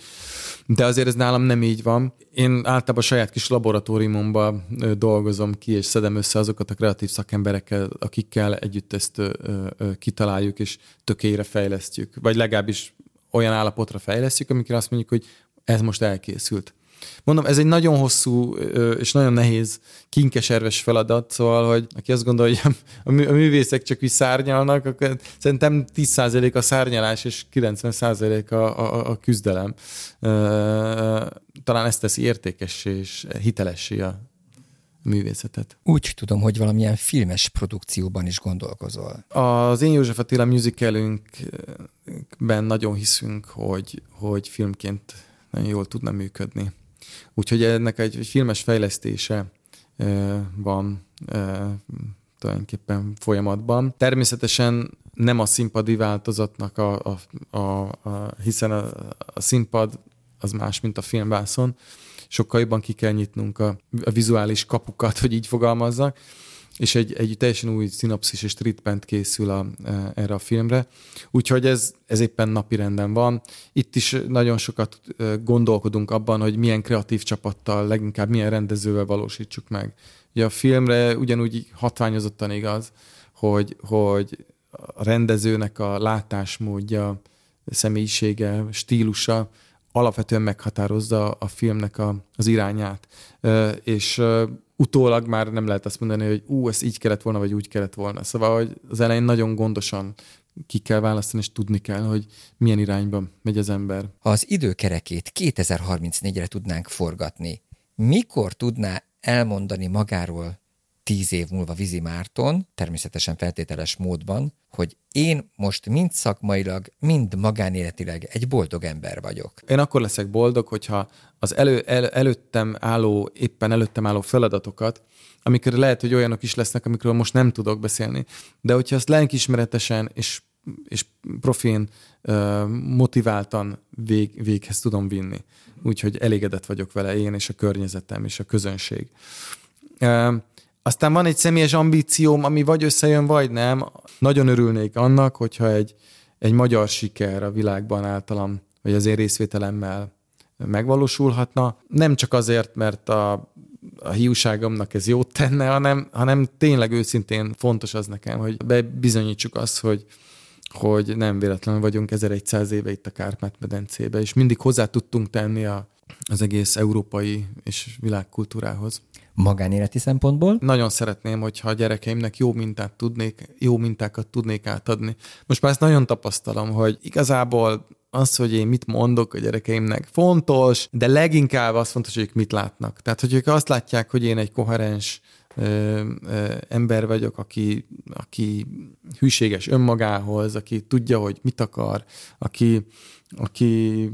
[SPEAKER 3] de azért ez nálam nem így van. Én általában a saját kis laboratóriumomban dolgozom ki, és szedem össze azokat a kreatív szakemberekkel, akikkel együtt ezt ö, ö, kitaláljuk, és tökére fejlesztjük. Vagy legalábbis olyan állapotra fejlesztjük, amikor azt mondjuk, hogy ez most elkészült. Mondom, ez egy nagyon hosszú és nagyon nehéz, kinkeserves feladat, szóval, hogy aki azt gondolja, hogy a művészek csak úgy szárnyalnak, akkor szerintem 10% a szárnyalás és 90% a, a, a küzdelem. Talán ezt teszi értékessé és hitelessé a művészetet.
[SPEAKER 2] Úgy tudom, hogy valamilyen filmes produkcióban is gondolkozol.
[SPEAKER 3] Az Én József Attila musicalünkben nagyon hiszünk, hogy, hogy filmként nagyon jól tudna működni. Úgyhogy ennek egy, egy filmes fejlesztése van tulajdonképpen folyamatban. Természetesen nem a színpadi változatnak, a, a, a, a, hiszen a, a színpad az más, mint a filmvászon. Sokkal jobban ki kell nyitnunk a, a vizuális kapukat, hogy így fogalmazzak és egy, egy teljesen új szinopszis és treatment készül a, e, erre a filmre. Úgyhogy ez, ez éppen napirenden van. Itt is nagyon sokat e, gondolkodunk abban, hogy milyen kreatív csapattal, leginkább milyen rendezővel valósítsuk meg. Ugye a filmre ugyanúgy hatványozottan igaz, hogy, hogy a rendezőnek a látásmódja, személyisége, stílusa alapvetően meghatározza a filmnek a, az irányát. És utólag már nem lehet azt mondani, hogy ú, ez így kellett volna, vagy úgy kellett volna. Szóval, hogy az elején nagyon gondosan ki kell választani, és tudni kell, hogy milyen irányba megy az ember.
[SPEAKER 2] Ha az időkerekét 2034-re tudnánk forgatni, mikor tudná elmondani magáról tíz év múlva Vizi Márton, természetesen feltételes módban, hogy én most mind szakmailag, mind magánéletileg egy boldog ember vagyok.
[SPEAKER 3] Én akkor leszek boldog, hogyha az elő, el, előttem álló, éppen előttem álló feladatokat, amikor lehet, hogy olyanok is lesznek, amikről most nem tudok beszélni, de hogyha azt lelkismeretesen és, és profén motiváltan vég, véghez tudom vinni. Úgyhogy elégedett vagyok vele én és a környezetem és a közönség. Aztán van egy személyes ambícióm, ami vagy összejön, vagy nem. Nagyon örülnék annak, hogyha egy, egy magyar siker a világban általam, vagy az én részvételemmel megvalósulhatna. Nem csak azért, mert a, a hiúságomnak ez jót tenne, hanem, hanem tényleg őszintén fontos az nekem, hogy bebizonyítsuk azt, hogy, hogy nem véletlenül vagyunk 1100 éve itt a Kárpát-medencébe, és mindig hozzá tudtunk tenni a, az egész európai és világkultúrához
[SPEAKER 2] magánéleti szempontból.
[SPEAKER 3] Nagyon szeretném, hogyha a gyerekeimnek jó mintát tudnék, jó mintákat tudnék átadni. Most már ezt nagyon tapasztalom, hogy igazából az, hogy én mit mondok a gyerekeimnek fontos, de leginkább az fontos, hogy ők mit látnak. Tehát, hogy ők azt látják, hogy én egy koherens ö, ö, ember vagyok, aki, aki hűséges önmagához, aki tudja, hogy mit akar, aki, aki,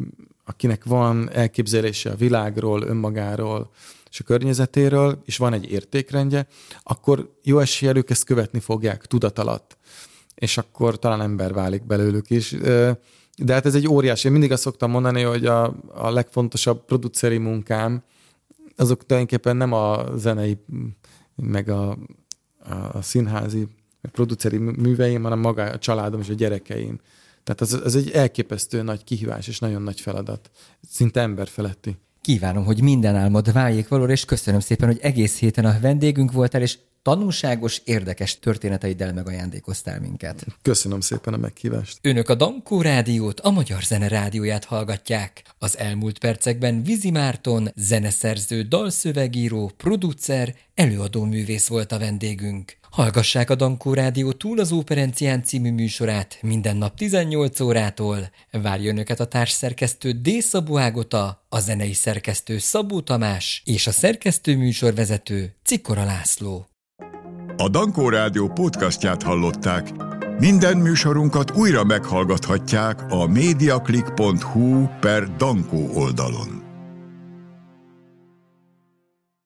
[SPEAKER 3] akinek van elképzelése a világról, önmagáról, és a környezetéről, és van egy értékrendje, akkor jó eséllyel ők ezt követni fogják tudat alatt. És akkor talán ember válik belőlük is. De hát ez egy óriási. Én mindig azt szoktam mondani, hogy a, a legfontosabb produceri munkám, azok tulajdonképpen nem a zenei, meg a, a, színházi, meg produceri műveim, hanem maga a családom és a gyerekeim. Tehát az, az egy elképesztő nagy kihívás és nagyon nagy feladat. Szinte ember feletti.
[SPEAKER 2] Kívánom, hogy minden álmod váljék valóra, és köszönöm szépen, hogy egész héten a vendégünk voltál, és tanulságos, érdekes történeteiddel megajándékoztál minket.
[SPEAKER 3] Köszönöm szépen a meghívást.
[SPEAKER 2] Önök a Dankó Rádiót, a Magyar Zene Rádióját hallgatják. Az elmúlt percekben Vizi Márton, zeneszerző, dalszövegíró, producer, előadó művész volt a vendégünk. Hallgassák a Dankó Rádió túl az Óperencián című műsorát minden nap 18 órától. Várja önöket a társszerkesztő D. Szabó Ágota, a zenei szerkesztő Szabó Tamás és a szerkesztő műsorvezető Cikora László.
[SPEAKER 1] A Dankó Rádió podcastját hallották. Minden műsorunkat újra meghallgathatják a mediaclick.hu per Dankó oldalon.